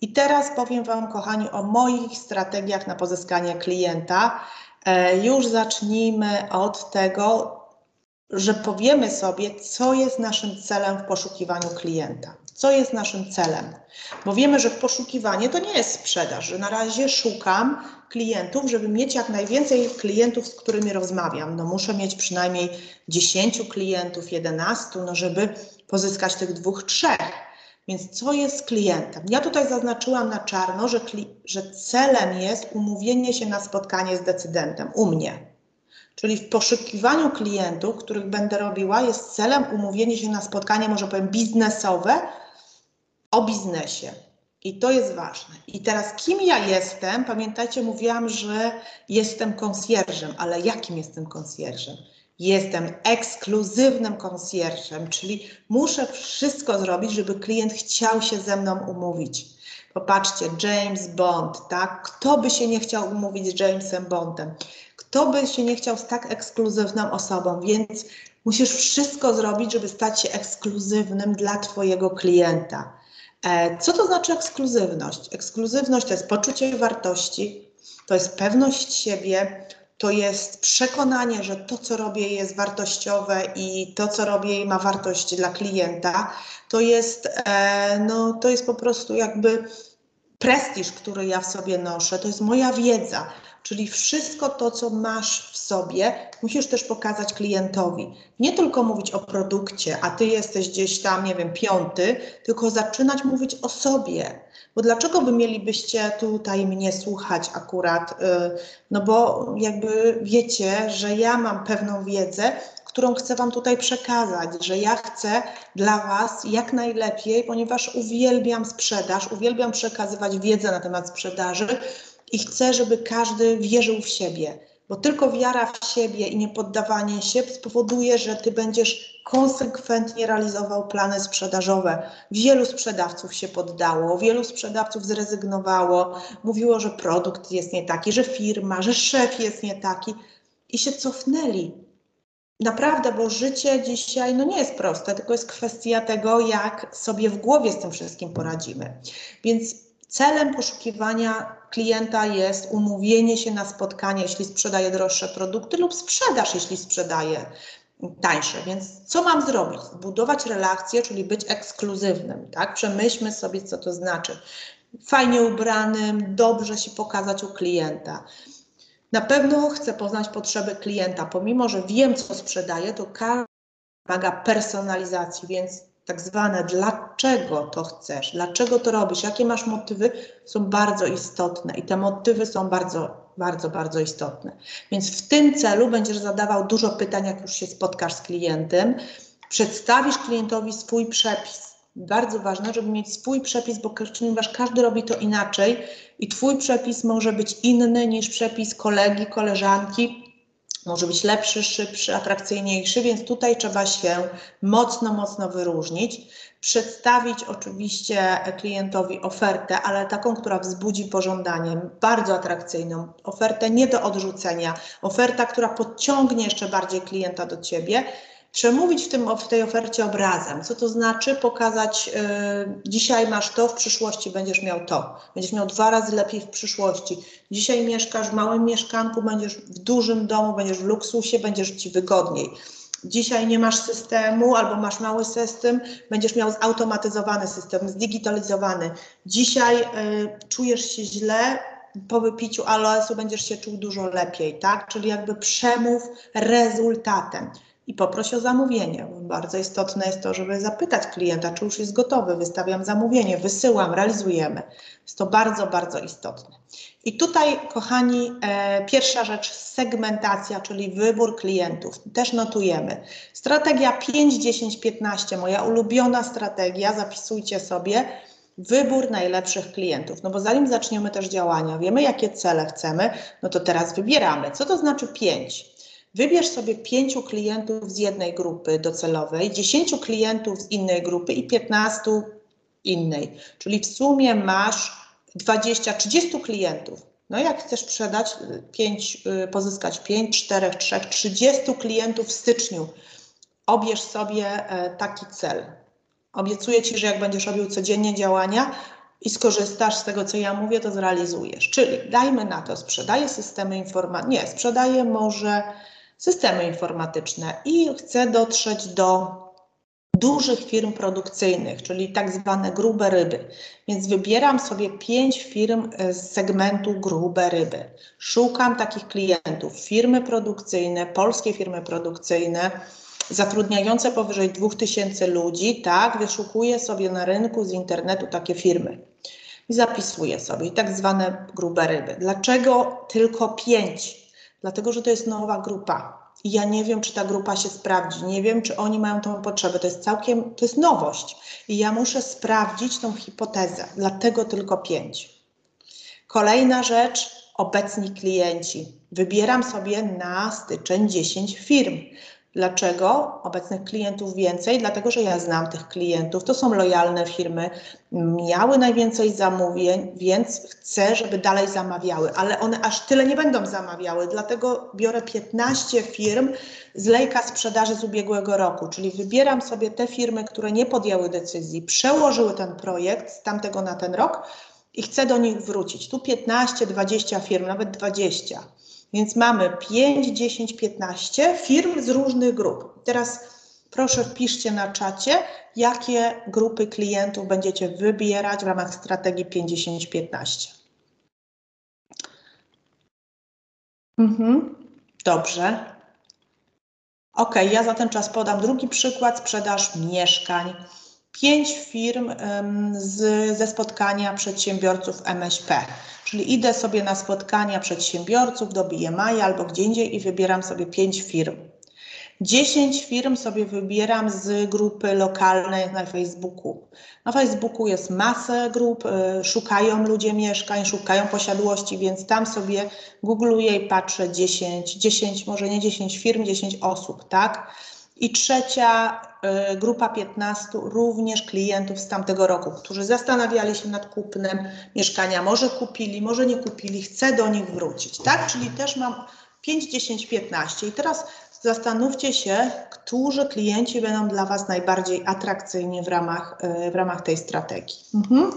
I teraz powiem Wam, kochani, o moich strategiach na pozyskanie klienta. E, już zacznijmy od tego, że powiemy sobie, co jest naszym celem w poszukiwaniu klienta. Co jest naszym celem? Bo wiemy, że poszukiwanie to nie jest sprzedaż, że na razie szukam klientów, żeby mieć jak najwięcej klientów, z którymi rozmawiam. No muszę mieć przynajmniej 10 klientów, 11, no żeby pozyskać tych dwóch, trzech. Więc co jest klientem? Ja tutaj zaznaczyłam na czarno, że, że celem jest umówienie się na spotkanie z decydentem u mnie. Czyli w poszukiwaniu klientów, których będę robiła, jest celem umówienie się na spotkanie, może powiem, biznesowe o biznesie. I to jest ważne. I teraz kim ja jestem? Pamiętajcie, mówiłam, że jestem konsjerżem, ale jakim jestem konsjerżem? Jestem ekskluzywnym konsjerżem, czyli muszę wszystko zrobić, żeby klient chciał się ze mną umówić. Popatrzcie, James Bond, tak? Kto by się nie chciał umówić z Jamesem Bondem? Kto by się nie chciał z tak ekskluzywną osobą? Więc musisz wszystko zrobić, żeby stać się ekskluzywnym dla Twojego klienta. E, co to znaczy ekskluzywność? Ekskluzywność to jest poczucie wartości, to jest pewność siebie, to jest przekonanie, że to, co robię, jest wartościowe i to, co robię, ma wartość dla klienta. To jest, e, no, to jest po prostu jakby prestiż, który ja w sobie noszę, to jest moja wiedza. Czyli wszystko to, co masz w sobie, musisz też pokazać klientowi. Nie tylko mówić o produkcie, a ty jesteś gdzieś tam, nie wiem, piąty, tylko zaczynać mówić o sobie. Bo dlaczego by mielibyście tutaj mnie słuchać akurat? Y, no bo jakby wiecie, że ja mam pewną wiedzę, którą chcę Wam tutaj przekazać, że ja chcę dla Was jak najlepiej, ponieważ uwielbiam sprzedaż, uwielbiam przekazywać wiedzę na temat sprzedaży i chcę, żeby każdy wierzył w siebie, bo tylko wiara w siebie i niepoddawanie się spowoduje, że Ty będziesz konsekwentnie realizował plany sprzedażowe. Wielu sprzedawców się poddało, wielu sprzedawców zrezygnowało, mówiło, że produkt jest nie taki, że firma, że szef jest nie taki i się cofnęli Naprawdę, bo życie dzisiaj no nie jest proste, tylko jest kwestia tego, jak sobie w głowie z tym wszystkim poradzimy. Więc celem poszukiwania klienta jest umówienie się na spotkanie, jeśli sprzedaje droższe produkty, lub sprzedaż, jeśli sprzedaje tańsze. Więc co mam zrobić? Zbudować relacje, czyli być ekskluzywnym, tak? Przemyślmy sobie, co to znaczy. Fajnie ubranym, dobrze się pokazać u klienta na pewno chcę poznać potrzeby klienta, pomimo że wiem, co sprzedaję, to każdy wymaga personalizacji, więc tak zwane dlaczego to chcesz, dlaczego to robisz, jakie masz motywy, są bardzo istotne i te motywy są bardzo, bardzo, bardzo istotne. Więc w tym celu będziesz zadawał dużo pytań, jak już się spotkasz z klientem, przedstawisz klientowi swój przepis, bardzo ważne, żeby mieć swój przepis, bo ponieważ każdy robi to inaczej i Twój przepis może być inny niż przepis kolegi, koleżanki. Może być lepszy, szybszy, atrakcyjniejszy, więc tutaj trzeba się mocno, mocno wyróżnić. Przedstawić oczywiście klientowi ofertę, ale taką, która wzbudzi pożądanie, bardzo atrakcyjną, ofertę nie do odrzucenia, oferta, która podciągnie jeszcze bardziej klienta do ciebie przemówić w, tym, w tej ofercie obrazem. Co to znaczy? Pokazać, y, dzisiaj masz to, w przyszłości będziesz miał to. Będziesz miał dwa razy lepiej w przyszłości. Dzisiaj mieszkasz w małym mieszkanku, będziesz w dużym domu, będziesz w luksusie, będziesz ci wygodniej. Dzisiaj nie masz systemu albo masz mały system, będziesz miał zautomatyzowany system, zdigitalizowany. Dzisiaj y, czujesz się źle, po wypiciu aloesu będziesz się czuł dużo lepiej, tak? Czyli jakby przemów rezultatem i poproś o zamówienie. Bardzo istotne jest to, żeby zapytać klienta, czy już jest gotowy. Wystawiam zamówienie, wysyłam, realizujemy. Jest to bardzo, bardzo istotne. I tutaj, kochani, e, pierwsza rzecz segmentacja, czyli wybór klientów. Też notujemy. Strategia 5, 10, 15, moja ulubiona strategia, zapisujcie sobie. Wybór najlepszych klientów. No bo zanim zaczniemy też działania, wiemy jakie cele chcemy, no to teraz wybieramy. Co to znaczy 5? Wybierz sobie pięciu klientów z jednej grupy docelowej, dziesięciu klientów z innej grupy i 15 innej. Czyli w sumie masz 20-30 klientów. No jak chcesz sprzedać 5, y, pozyskać 5, 4, 3, 30 klientów w styczniu, obierz sobie e, taki cel. Obiecuję Ci, że jak będziesz robił codziennie działania i skorzystasz z tego, co ja mówię, to zrealizujesz. Czyli dajmy na to, sprzedaję systemy informatyczne, nie, sprzedaję może systemy informatyczne i chcę dotrzeć do dużych firm produkcyjnych, czyli tak zwane grube ryby. Więc wybieram sobie pięć firm e, z segmentu grube ryby. Szukam takich klientów, firmy produkcyjne, polskie firmy produkcyjne, zatrudniające powyżej 2000 ludzi, tak, wyszukuję sobie na rynku z internetu takie firmy i zapisuję sobie tak zwane grube ryby. Dlaczego tylko pięć? Dlatego że to jest nowa grupa. I ja nie wiem, czy ta grupa się sprawdzi, nie wiem, czy oni mają tą potrzebę. To jest całkiem, to jest nowość. I ja muszę sprawdzić tą hipotezę, dlatego tylko pięć. Kolejna rzecz, obecni klienci. Wybieram sobie na styczeń 10 firm. Dlaczego obecnych klientów więcej? Dlatego, że ja znam tych klientów. To są lojalne firmy, miały najwięcej zamówień, więc chcę, żeby dalej zamawiały, ale one aż tyle nie będą zamawiały. Dlatego biorę 15 firm z lejka sprzedaży z ubiegłego roku, czyli wybieram sobie te firmy, które nie podjęły decyzji, przełożyły ten projekt z tamtego na ten rok i chcę do nich wrócić. Tu 15, 20 firm, nawet 20. Więc mamy 5, 10, 15 firm z różnych grup. Teraz proszę wpiszcie na czacie, jakie grupy klientów będziecie wybierać w ramach strategii 50-15. Mhm. Dobrze. Ok, ja za ten czas podam drugi przykład, sprzedaż mieszkań. Pięć firm z, ze spotkania przedsiębiorców MŚP. Czyli idę sobie na spotkania przedsiębiorców do BMI albo gdzie indziej i wybieram sobie pięć firm. 10 firm sobie wybieram z grupy lokalnej na Facebooku. Na Facebooku jest masę grup, y, szukają ludzie mieszkań, szukają posiadłości, więc tam sobie googluję i patrzę 10, 10, może nie 10 firm, 10 osób, tak? I trzecia y, grupa 15 również klientów z tamtego roku, którzy zastanawiali się nad kupnem mieszkania, może kupili, może nie kupili, chcę do nich wrócić, tak? Czyli też mam 5, 10, 15. I teraz zastanówcie się, którzy klienci będą dla Was najbardziej atrakcyjni w ramach, e, w ramach tej strategii. Mhm.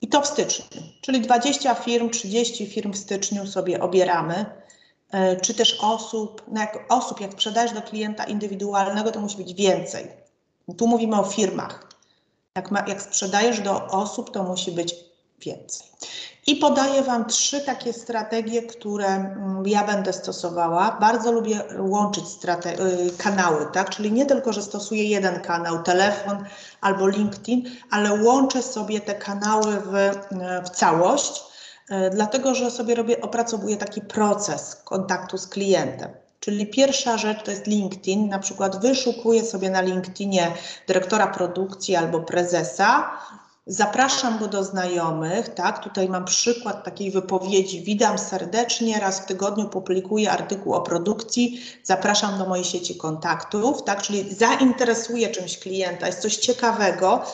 I to w styczniu, czyli 20 firm, 30 firm w styczniu sobie obieramy, e, czy też osób, no jak osób, jak sprzedajesz do klienta indywidualnego, to musi być więcej. Tu mówimy o firmach. Jak, ma, jak sprzedajesz do osób, to musi być więcej. I podaję Wam trzy takie strategie, które mm, ja będę stosowała. Bardzo lubię łączyć y, kanały, tak? Czyli nie tylko, że stosuję jeden kanał, telefon albo LinkedIn, ale łączę sobie te kanały w, w całość, y, dlatego że sobie robię, opracowuję taki proces kontaktu z klientem. Czyli pierwsza rzecz to jest LinkedIn, na przykład wyszukuję sobie na LinkedInie dyrektora produkcji albo prezesa, Zapraszam go do znajomych, tak? Tutaj mam przykład takiej wypowiedzi. Witam serdecznie, raz w tygodniu publikuję artykuł o produkcji. Zapraszam do mojej sieci kontaktów, tak? Czyli zainteresuję czymś klienta, jest coś ciekawego.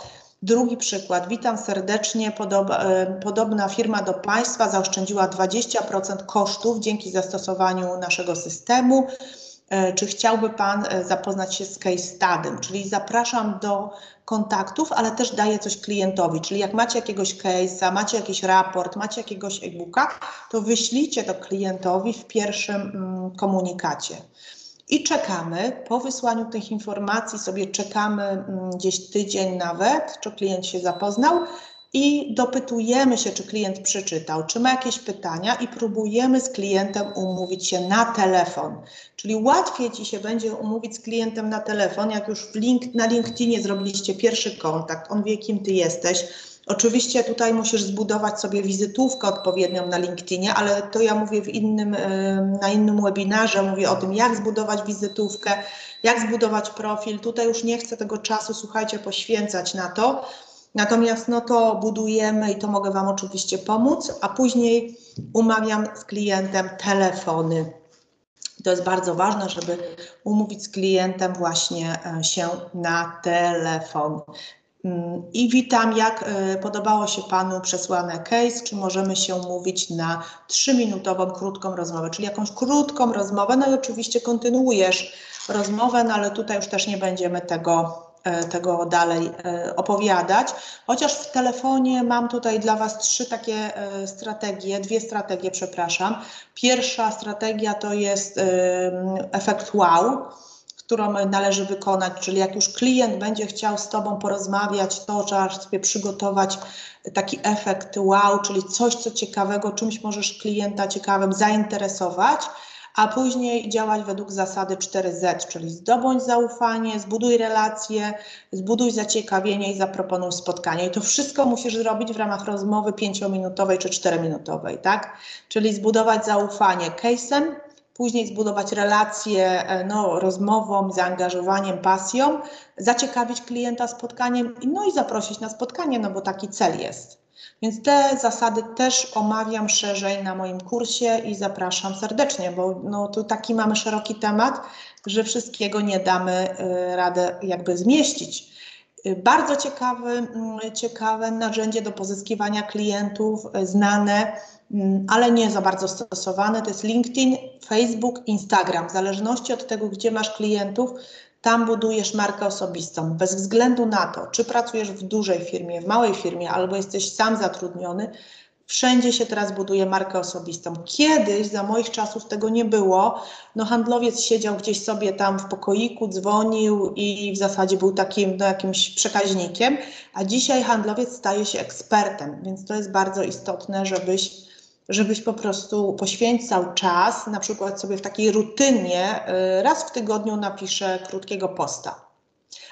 Drugi przykład. Witam serdecznie. Podoba, e, podobna firma do Państwa zaoszczędziła 20% kosztów dzięki zastosowaniu naszego systemu. E, czy chciałby Pan e, zapoznać się z case studym, czyli zapraszam do kontaktów, ale też daję coś klientowi, czyli jak macie jakiegoś case'a, macie jakiś raport, macie jakiegoś e-booka, to wyślijcie to klientowi w pierwszym mm, komunikacie. I czekamy, po wysłaniu tych informacji sobie czekamy mm, gdzieś tydzień nawet, czy klient się zapoznał i dopytujemy się, czy klient przeczytał, czy ma jakieś pytania i próbujemy z klientem umówić się na telefon. Czyli łatwiej Ci się będzie umówić z klientem na telefon, jak już link, na LinkedInie zrobiliście pierwszy kontakt, on wie, kim Ty jesteś. Oczywiście tutaj musisz zbudować sobie wizytówkę odpowiednią na LinkedInie, ale to ja mówię w innym, na innym webinarze, mówię o tym, jak zbudować wizytówkę, jak zbudować profil. Tutaj już nie chcę tego czasu, słuchajcie, poświęcać na to Natomiast no to budujemy i to mogę Wam oczywiście pomóc, a później umawiam z klientem telefony. To jest bardzo ważne, żeby umówić z klientem właśnie e, się na telefon. Mm, I witam, jak e, podobało się Panu przesłane case, czy możemy się umówić na trzyminutową krótką rozmowę, czyli jakąś krótką rozmowę, no i oczywiście kontynuujesz rozmowę, no ale tutaj już też nie będziemy tego E, tego dalej e, opowiadać. Chociaż w telefonie mam tutaj dla Was trzy takie strategie, dwie strategie, przepraszam. Pierwsza strategia to jest efekt wow, którą należy wykonać, czyli jak już klient będzie chciał z Tobą porozmawiać, to trzeba sobie przygotować taki efekt wow, czyli coś, co ciekawego, czymś możesz klienta ciekawym zainteresować a później działać według zasady 4Z, czyli zdobądź zaufanie, zbuduj relacje, zbuduj zaciekawienie i zaproponuj spotkanie. I to wszystko musisz zrobić w ramach rozmowy 5-minutowej czy 4-minutowej, tak? Czyli zbudować zaufanie case'em, później zbudować relacje e, no, rozmową, zaangażowaniem, pasją, zaciekawić klienta spotkaniem, no i zaprosić na spotkanie, no bo taki cel jest. Więc te zasady też omawiam szerzej na moim kursie i zapraszam serdecznie, bo no, tu taki mamy szeroki temat, że wszystkiego nie damy y, radę jakby zmieścić. Y, bardzo ciekawy, mm, ciekawe narzędzie do pozyskiwania klientów, znane, ale nie za bardzo stosowane, to jest LinkedIn, Facebook, Instagram. W zależności od tego, gdzie masz klientów, tam budujesz markę osobistą. Bez względu na to, czy pracujesz w dużej firmie, w małej firmie, albo jesteś sam zatrudniony, wszędzie się teraz buduje markę osobistą. Kiedyś, za moich czasów, tego nie było. No, handlowiec siedział gdzieś sobie tam w pokoiku, dzwonił i w zasadzie był takim no, jakimś przekaźnikiem, a dzisiaj handlowiec staje się ekspertem, więc to jest bardzo istotne, żebyś żebyś po prostu poświęcał czas, na przykład sobie w takiej rutynie, y, raz w tygodniu napiszę krótkiego posta.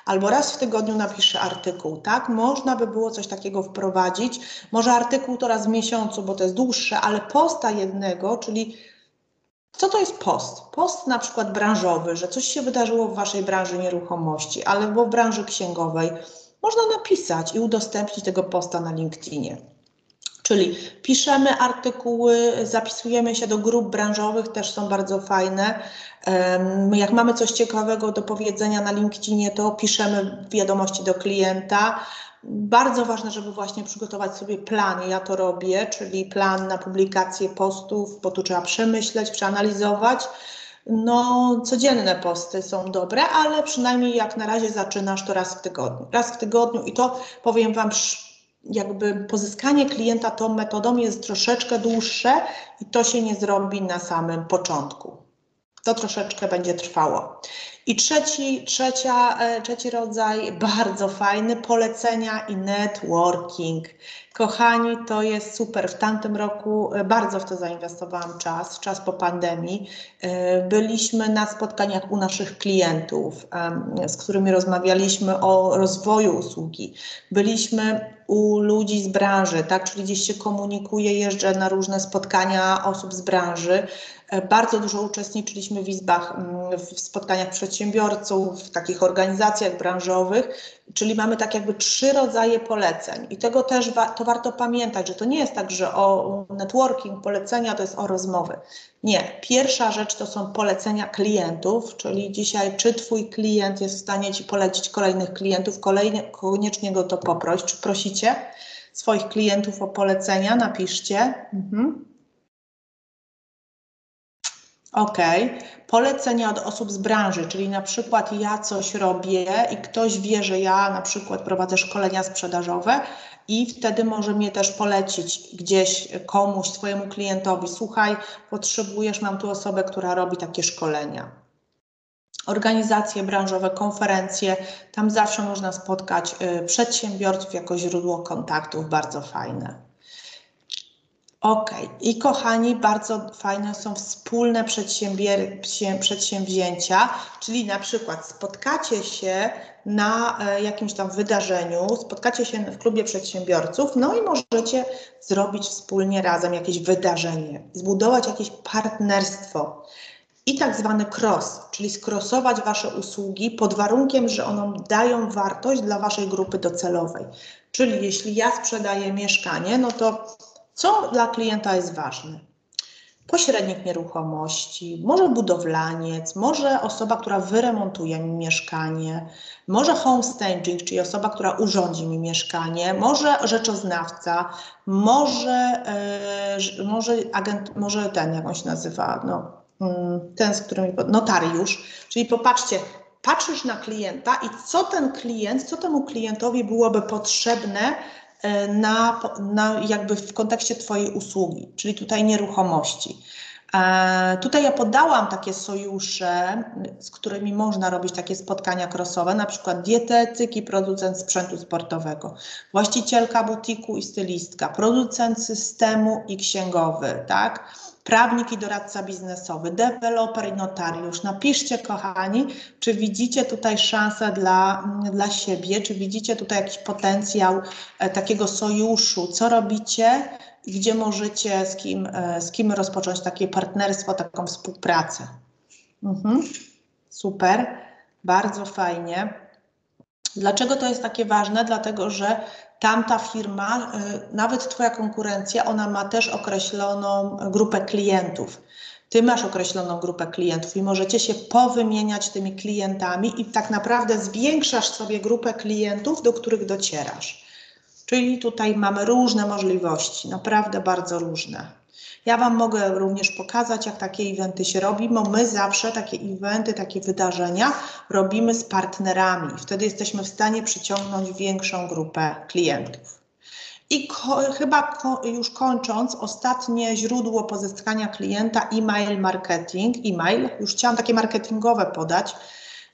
Albo raz w tygodniu napiszę artykuł, tak? Można by było coś takiego wprowadzić. Może artykuł to raz w miesiącu, bo to jest dłuższe, ale posta jednego, czyli co to jest post? Post na przykład branżowy, że coś się wydarzyło w Waszej branży nieruchomości, albo w branży księgowej. Można napisać i udostępnić tego posta na LinkedInie. Czyli piszemy artykuły, zapisujemy się do grup branżowych, też są bardzo fajne. Jak mamy coś ciekawego do powiedzenia na LinkedInie, to piszemy wiadomości do klienta. Bardzo ważne, żeby właśnie przygotować sobie plan. Ja to robię, czyli plan na publikację postów, bo tu trzeba przemyśleć, przeanalizować. No, codzienne posty są dobre, ale przynajmniej jak na razie zaczynasz to raz w tygodniu. Raz w tygodniu i to powiem Wam jakby pozyskanie klienta tą metodą jest troszeczkę dłuższe i to się nie zrobi na samym początku. To troszeczkę będzie trwało. I trzeci, trzecia, e, trzeci rodzaj, bardzo fajny, polecenia i networking. Kochani, to jest super. W tamtym roku e, bardzo w to zainwestowałam czas, czas po pandemii. E, byliśmy na spotkaniach u naszych klientów, z którymi rozmawialiśmy o rozwoju usługi. Byliśmy u ludzi z branży, tak, czyli gdzieś się komunikuje, jeżdżę na różne spotkania osób z branży. Bardzo dużo uczestniczyliśmy w izbach, mm, w spotkaniach przedsiębiorców, w takich organizacjach branżowych, czyli mamy tak jakby trzy rodzaje poleceń. I tego też wa to warto pamiętać, że to nie jest tak, że o networking, polecenia to jest o rozmowy. Nie. Pierwsza rzecz to są polecenia klientów, czyli dzisiaj czy Twój klient jest w stanie Ci polecić kolejnych klientów, kolejnie, koniecznie go to poproś. Czy prosicie swoich klientów o polecenia? Napiszcie. Mhm. OK. Polecenia od osób z branży, czyli na przykład ja coś robię i ktoś wie, że ja na przykład prowadzę szkolenia sprzedażowe i wtedy może mnie też polecić gdzieś komuś, swojemu klientowi. Słuchaj, potrzebujesz, mam tu osobę, która robi takie szkolenia. Organizacje branżowe, konferencje, tam zawsze można spotkać y, przedsiębiorców jako źródło kontaktów, bardzo fajne. Ok, i kochani, bardzo fajne są wspólne przedsięwzięcia, czyli na przykład spotkacie się na e, jakimś tam wydarzeniu, spotkacie się w klubie przedsiębiorców, no i możecie zrobić wspólnie razem jakieś wydarzenie, zbudować jakieś partnerstwo. I tak zwany cross, czyli skrosować Wasze usługi pod warunkiem, że one dają wartość dla Waszej grupy docelowej. Czyli jeśli ja sprzedaję mieszkanie, no to co dla klienta jest ważne? Pośrednik nieruchomości, może budowlaniec, może osoba, która wyremontuje mi mieszkanie, może homestaging, czyli osoba, która urządzi mi mieszkanie, może rzeczoznawca, może, yy, może agent, może ten, jak on się nazywa, no, yy, ten, z którym, notariusz. Czyli popatrzcie, patrzysz na klienta i co ten klient, co temu klientowi byłoby potrzebne, na, na jakby w kontekście Twojej usługi, czyli tutaj nieruchomości. E, tutaj ja podałam takie sojusze, z którymi można robić takie spotkania crossowe, na przykład dietetyk i producent sprzętu sportowego, właścicielka butiku i stylistka, producent systemu i księgowy, tak? prawnik i doradca biznesowy, deweloper i notariusz. Napiszcie, kochani, czy widzicie tutaj szansę dla, dla siebie, czy widzicie tutaj jakiś potencjał e, takiego sojuszu, co robicie, gdzie możecie z kim, e, z kim rozpocząć takie partnerstwo, taką współpracę. Mhm. Super, bardzo fajnie. Dlaczego to jest takie ważne? Dlatego, że tamta firma, y, nawet Twoja konkurencja, ona ma też określoną grupę klientów. Ty masz określoną grupę klientów i możecie się powymieniać tymi klientami i tak naprawdę zwiększasz sobie grupę klientów, do których docierasz. Czyli tutaj mamy różne możliwości, naprawdę bardzo różne. Ja Wam mogę również pokazać, jak takie eventy się robi, bo my zawsze takie eventy, takie wydarzenia robimy z partnerami. Wtedy jesteśmy w stanie przyciągnąć większą grupę klientów. I ko chyba ko już kończąc, ostatnie źródło pozyskania klienta e-mail marketing. E-mail, już chciałam takie marketingowe podać.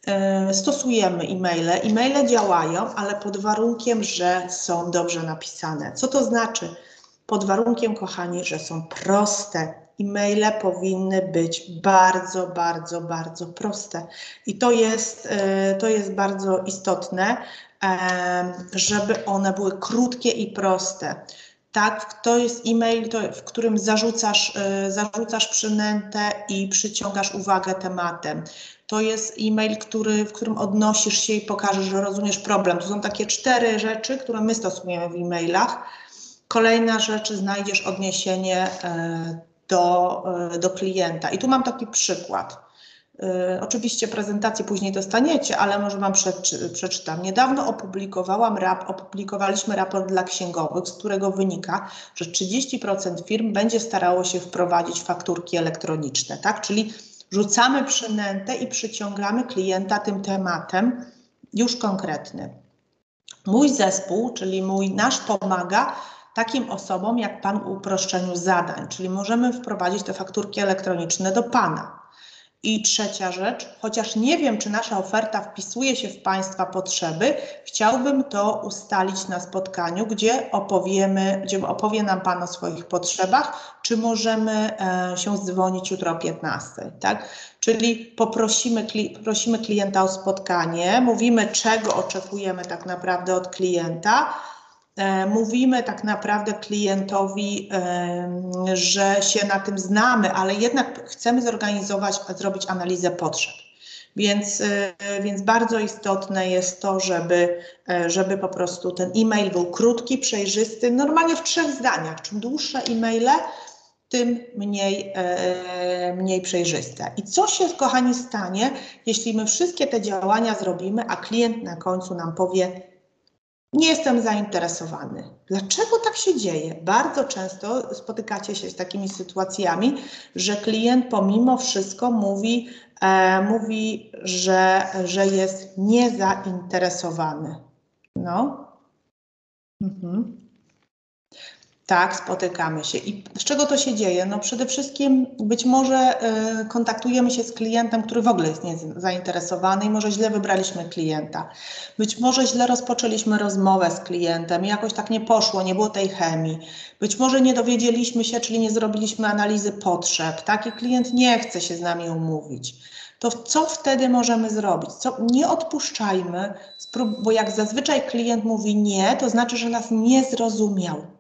Yy, stosujemy e-maile. E-maile działają, ale pod warunkiem, że są dobrze napisane. Co to znaczy? pod warunkiem, kochani, że są proste. E-maile powinny być bardzo, bardzo, bardzo proste. I to jest, e, to jest bardzo istotne, żeby one były krótkie i proste. Tak, to jest e-mail, to, w którym zarzucasz, e, zarzucasz przynętę i przyciągasz uwagę tematem. To jest e-mail, który, w którym odnosisz się i pokażesz, że rozumiesz problem. To są takie cztery rzeczy, które my stosujemy w e-mailach. Kolejna rzecz, znajdziesz odniesienie e, do, e, do klienta. I tu mam taki przykład. Oczywiście prezentację później dostaniecie, ale może Wam przeczytam. Niedawno opublikowałam rap, opublikowaliśmy raport dla księgowych, z którego wynika, że 30% firm będzie starało się wprowadzić fakturki elektroniczne, tak? Czyli rzucamy przynętę i przyciągamy klienta tym tematem już konkretny. Mój zespół, czyli mój nasz pomaga takim osobom jak Pan uproszczeniu zadań, czyli możemy wprowadzić te fakturki elektroniczne do Pana. I trzecia rzecz, chociaż nie wiem, czy nasza oferta wpisuje się w Państwa potrzeby, chciałbym to ustalić na spotkaniu, gdzie opowiemy, gdzie opowie nam Pan o swoich potrzebach, czy możemy e, się dzwonić jutro o 15, tak? Czyli poprosimy, prosimy klienta o spotkanie, mówimy, czego oczekujemy tak naprawdę od klienta, mówimy tak naprawdę klientowi, że się na tym znamy, ale jednak chcemy zorganizować, zrobić analizę potrzeb. Więc, e, więc bardzo istotne jest to, żeby, e, żeby po prostu ten e-mail był krótki, przejrzysty, normalnie w trzech zdaniach. Czym dłuższe e-maile, tym mniej, mniej przejrzyste. I co się, kochani, stanie, jeśli my wszystkie te działania zrobimy, a klient na końcu nam powie, nie jestem zainteresowany. Dlaczego tak się dzieje? Bardzo często spotykacie się z takimi sytuacjami, że klient pomimo wszystko mówi, e, mówi że, że jest niezainteresowany. No. Mhm. Tak, spotykamy się. I z czego to się dzieje? No przede wszystkim być może y, kontaktujemy się z klientem, który w ogóle jest zainteresowany i może źle wybraliśmy klienta. Być może źle rozpoczęliśmy rozmowę z klientem i jakoś tak nie poszło, nie było tej chemii. Być może nie dowiedzieliśmy się, czyli nie zrobiliśmy analizy potrzeb. Taki klient nie chce się z nami umówić. To co wtedy możemy zrobić? Co, nie odpuszczajmy, bo jak zazwyczaj klient mówi nie, to znaczy, że nas nie zrozumiał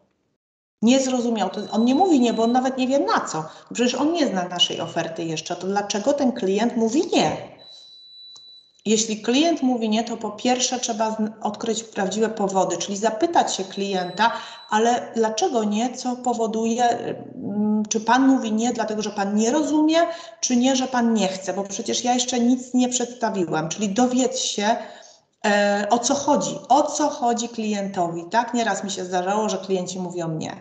nie zrozumiał. On nie mówi nie, bo on nawet nie wie na co. Przecież on nie zna naszej oferty jeszcze. To dlaczego ten klient mówi nie? Jeśli klient mówi nie, to po pierwsze trzeba odkryć prawdziwe powody, czyli zapytać się klienta, ale dlaczego nie, co powoduje, mm, czy pan mówi nie, dlatego że pan nie rozumie, czy nie, że pan nie chce, bo przecież ja jeszcze nic nie przedstawiłam, czyli dowiedz się, o co chodzi, o co chodzi klientowi, tak? Nieraz mi się zdarzało, że klienci mówią nie.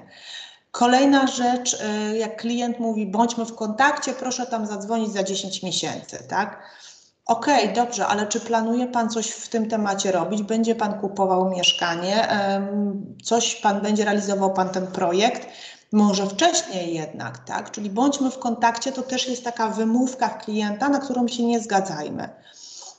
Kolejna rzecz, e, jak klient mówi, bądźmy w kontakcie, proszę tam zadzwonić za 10 miesięcy, tak? Okej, okay, dobrze, ale czy planuje Pan coś w tym temacie robić? Będzie Pan kupował mieszkanie? Coś Pan będzie realizował Pan ten projekt? Może wcześniej jednak, tak? Czyli bądźmy w kontakcie, to też jest taka wymówka klienta, na którą się nie zgadzajmy.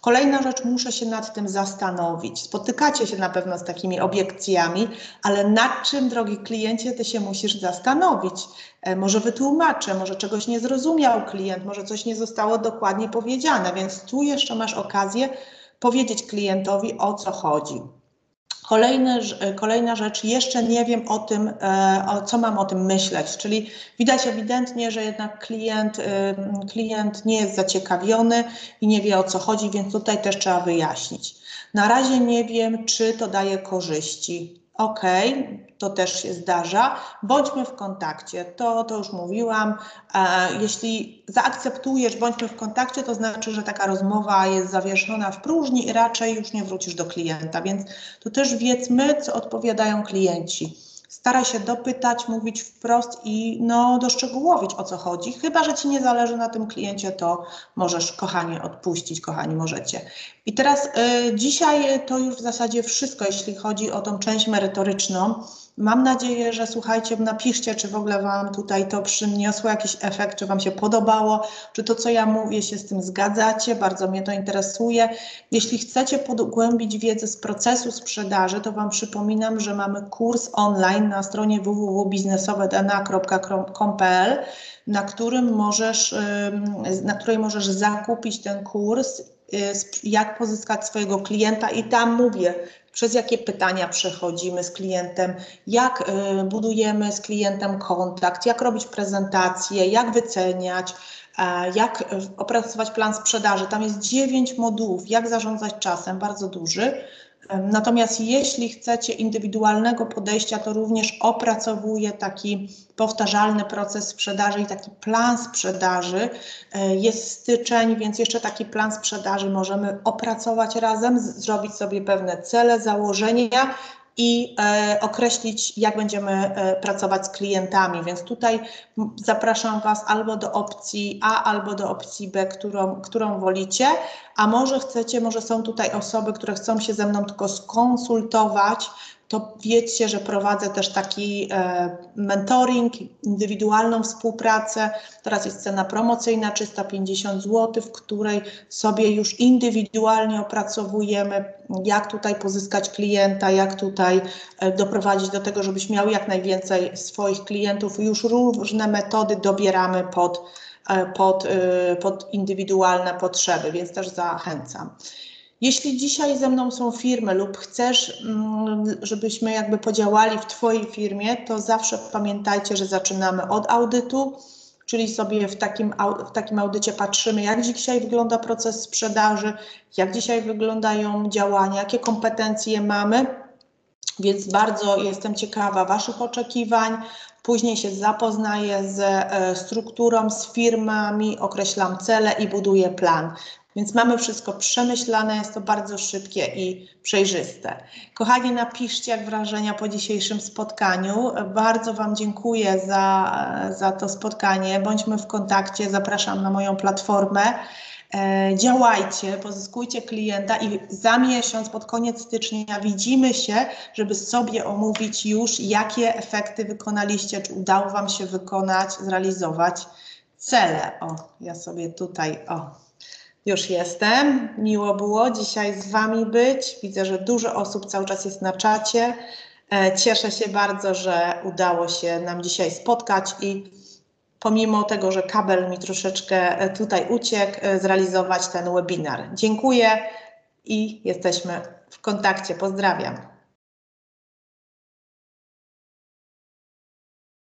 Kolejna rzecz, muszę się nad tym zastanowić. Spotykacie się na pewno z takimi obiekcjami, ale nad czym, drogi kliencie, ty się musisz zastanowić. E, może wytłumaczę, może czegoś nie zrozumiał klient, może coś nie zostało dokładnie powiedziane, więc tu jeszcze masz okazję powiedzieć klientowi o co chodzi. Kolejny, kolejna rzecz, jeszcze nie wiem o tym, e, o co mam o tym myśleć, czyli widać ewidentnie, że jednak klient, e, klient nie jest zaciekawiony i nie wie o co chodzi, więc tutaj też trzeba wyjaśnić. Na razie nie wiem, czy to daje korzyści. OK, to też się zdarza. Bądźmy w kontakcie. To, to już mówiłam. E, jeśli zaakceptujesz, bądźmy w kontakcie, to znaczy, że taka rozmowa jest zawieszona w próżni i raczej już nie wrócisz do klienta. Więc tu też wiedzmy, co odpowiadają klienci staraj się dopytać, mówić wprost i no, doszczegółowić o co chodzi. Chyba, że Ci nie zależy na tym kliencie, to możesz, kochanie, odpuścić, kochani, możecie. I teraz y, dzisiaj to już w zasadzie wszystko, jeśli chodzi o tą część merytoryczną. Mam nadzieję, że słuchajcie, napiszcie, czy w ogóle Wam tutaj to przyniosło jakiś efekt, czy Wam się podobało, czy to, co ja mówię, się z tym zgadzacie. Bardzo mnie to interesuje. Jeśli chcecie pogłębić wiedzę z procesu sprzedaży, to Wam przypominam, że mamy kurs online na stronie www.biznesowedna.com.pl, na którym możesz, na której możesz zakupić ten kurs jak pozyskać swojego klienta i tam mówię, przez jakie pytania przechodzimy z klientem, jak y, budujemy z klientem kontakt, jak robić prezentacje, jak wyceniać, jak y, opracować plan sprzedaży. Tam jest dziewięć modułów, jak zarządzać czasem, bardzo duży. Natomiast jeśli chcecie indywidualnego podejścia, to również opracowuję taki powtarzalny proces sprzedaży i taki plan sprzedaży. E, jest styczeń, więc jeszcze taki plan sprzedaży możemy opracować razem, zrobić sobie pewne cele, założenia i e, określić, jak będziemy e, pracować z klientami. Więc tutaj zapraszam Was albo do opcji A, albo do opcji B, którą, którą wolicie. A może chcecie, może są tutaj osoby, które chcą się ze mną tylko skonsultować, to wiedzcie, że prowadzę też taki e, mentoring, indywidualną współpracę. Teraz jest cena promocyjna 350 zł, w której sobie już indywidualnie opracowujemy, jak tutaj pozyskać klienta, jak tutaj e, doprowadzić do tego, żebyś miał jak najwięcej swoich klientów. Już różne metody dobieramy pod, e, pod, e, pod indywidualne potrzeby, więc też zachęcam. Jeśli dzisiaj ze mną są firmy lub chcesz, mm, żebyśmy jakby podziałali w Twojej firmie, to zawsze pamiętajcie, że zaczynamy od audytu, czyli sobie w takim, w takim audycie patrzymy, jak dzisiaj wygląda proces sprzedaży, jak dzisiaj wyglądają działania, jakie kompetencje mamy. Więc bardzo jestem ciekawa Waszych oczekiwań. Później się zapoznaję z e, strukturą, z firmami, określam cele i buduję plan. Więc mamy wszystko przemyślane, jest to bardzo szybkie i przejrzyste. Kochani, napiszcie jak wrażenia po dzisiejszym spotkaniu. Bardzo Wam dziękuję za, za to spotkanie. Bądźmy w kontakcie, zapraszam na moją platformę. E, działajcie, pozyskujcie klienta i za miesiąc, pod koniec stycznia widzimy się, żeby sobie omówić już, jakie efekty wykonaliście, czy udało Wam się wykonać, zrealizować cele. O, ja sobie tutaj, o, już jestem. Miło było dzisiaj z Wami być. Widzę, że dużo osób cały czas jest na czacie. E, cieszę się bardzo, że udało się nam dzisiaj spotkać i pomimo tego, że kabel mi troszeczkę e, tutaj uciekł, e, zrealizować ten webinar. Dziękuję i jesteśmy w kontakcie. Pozdrawiam.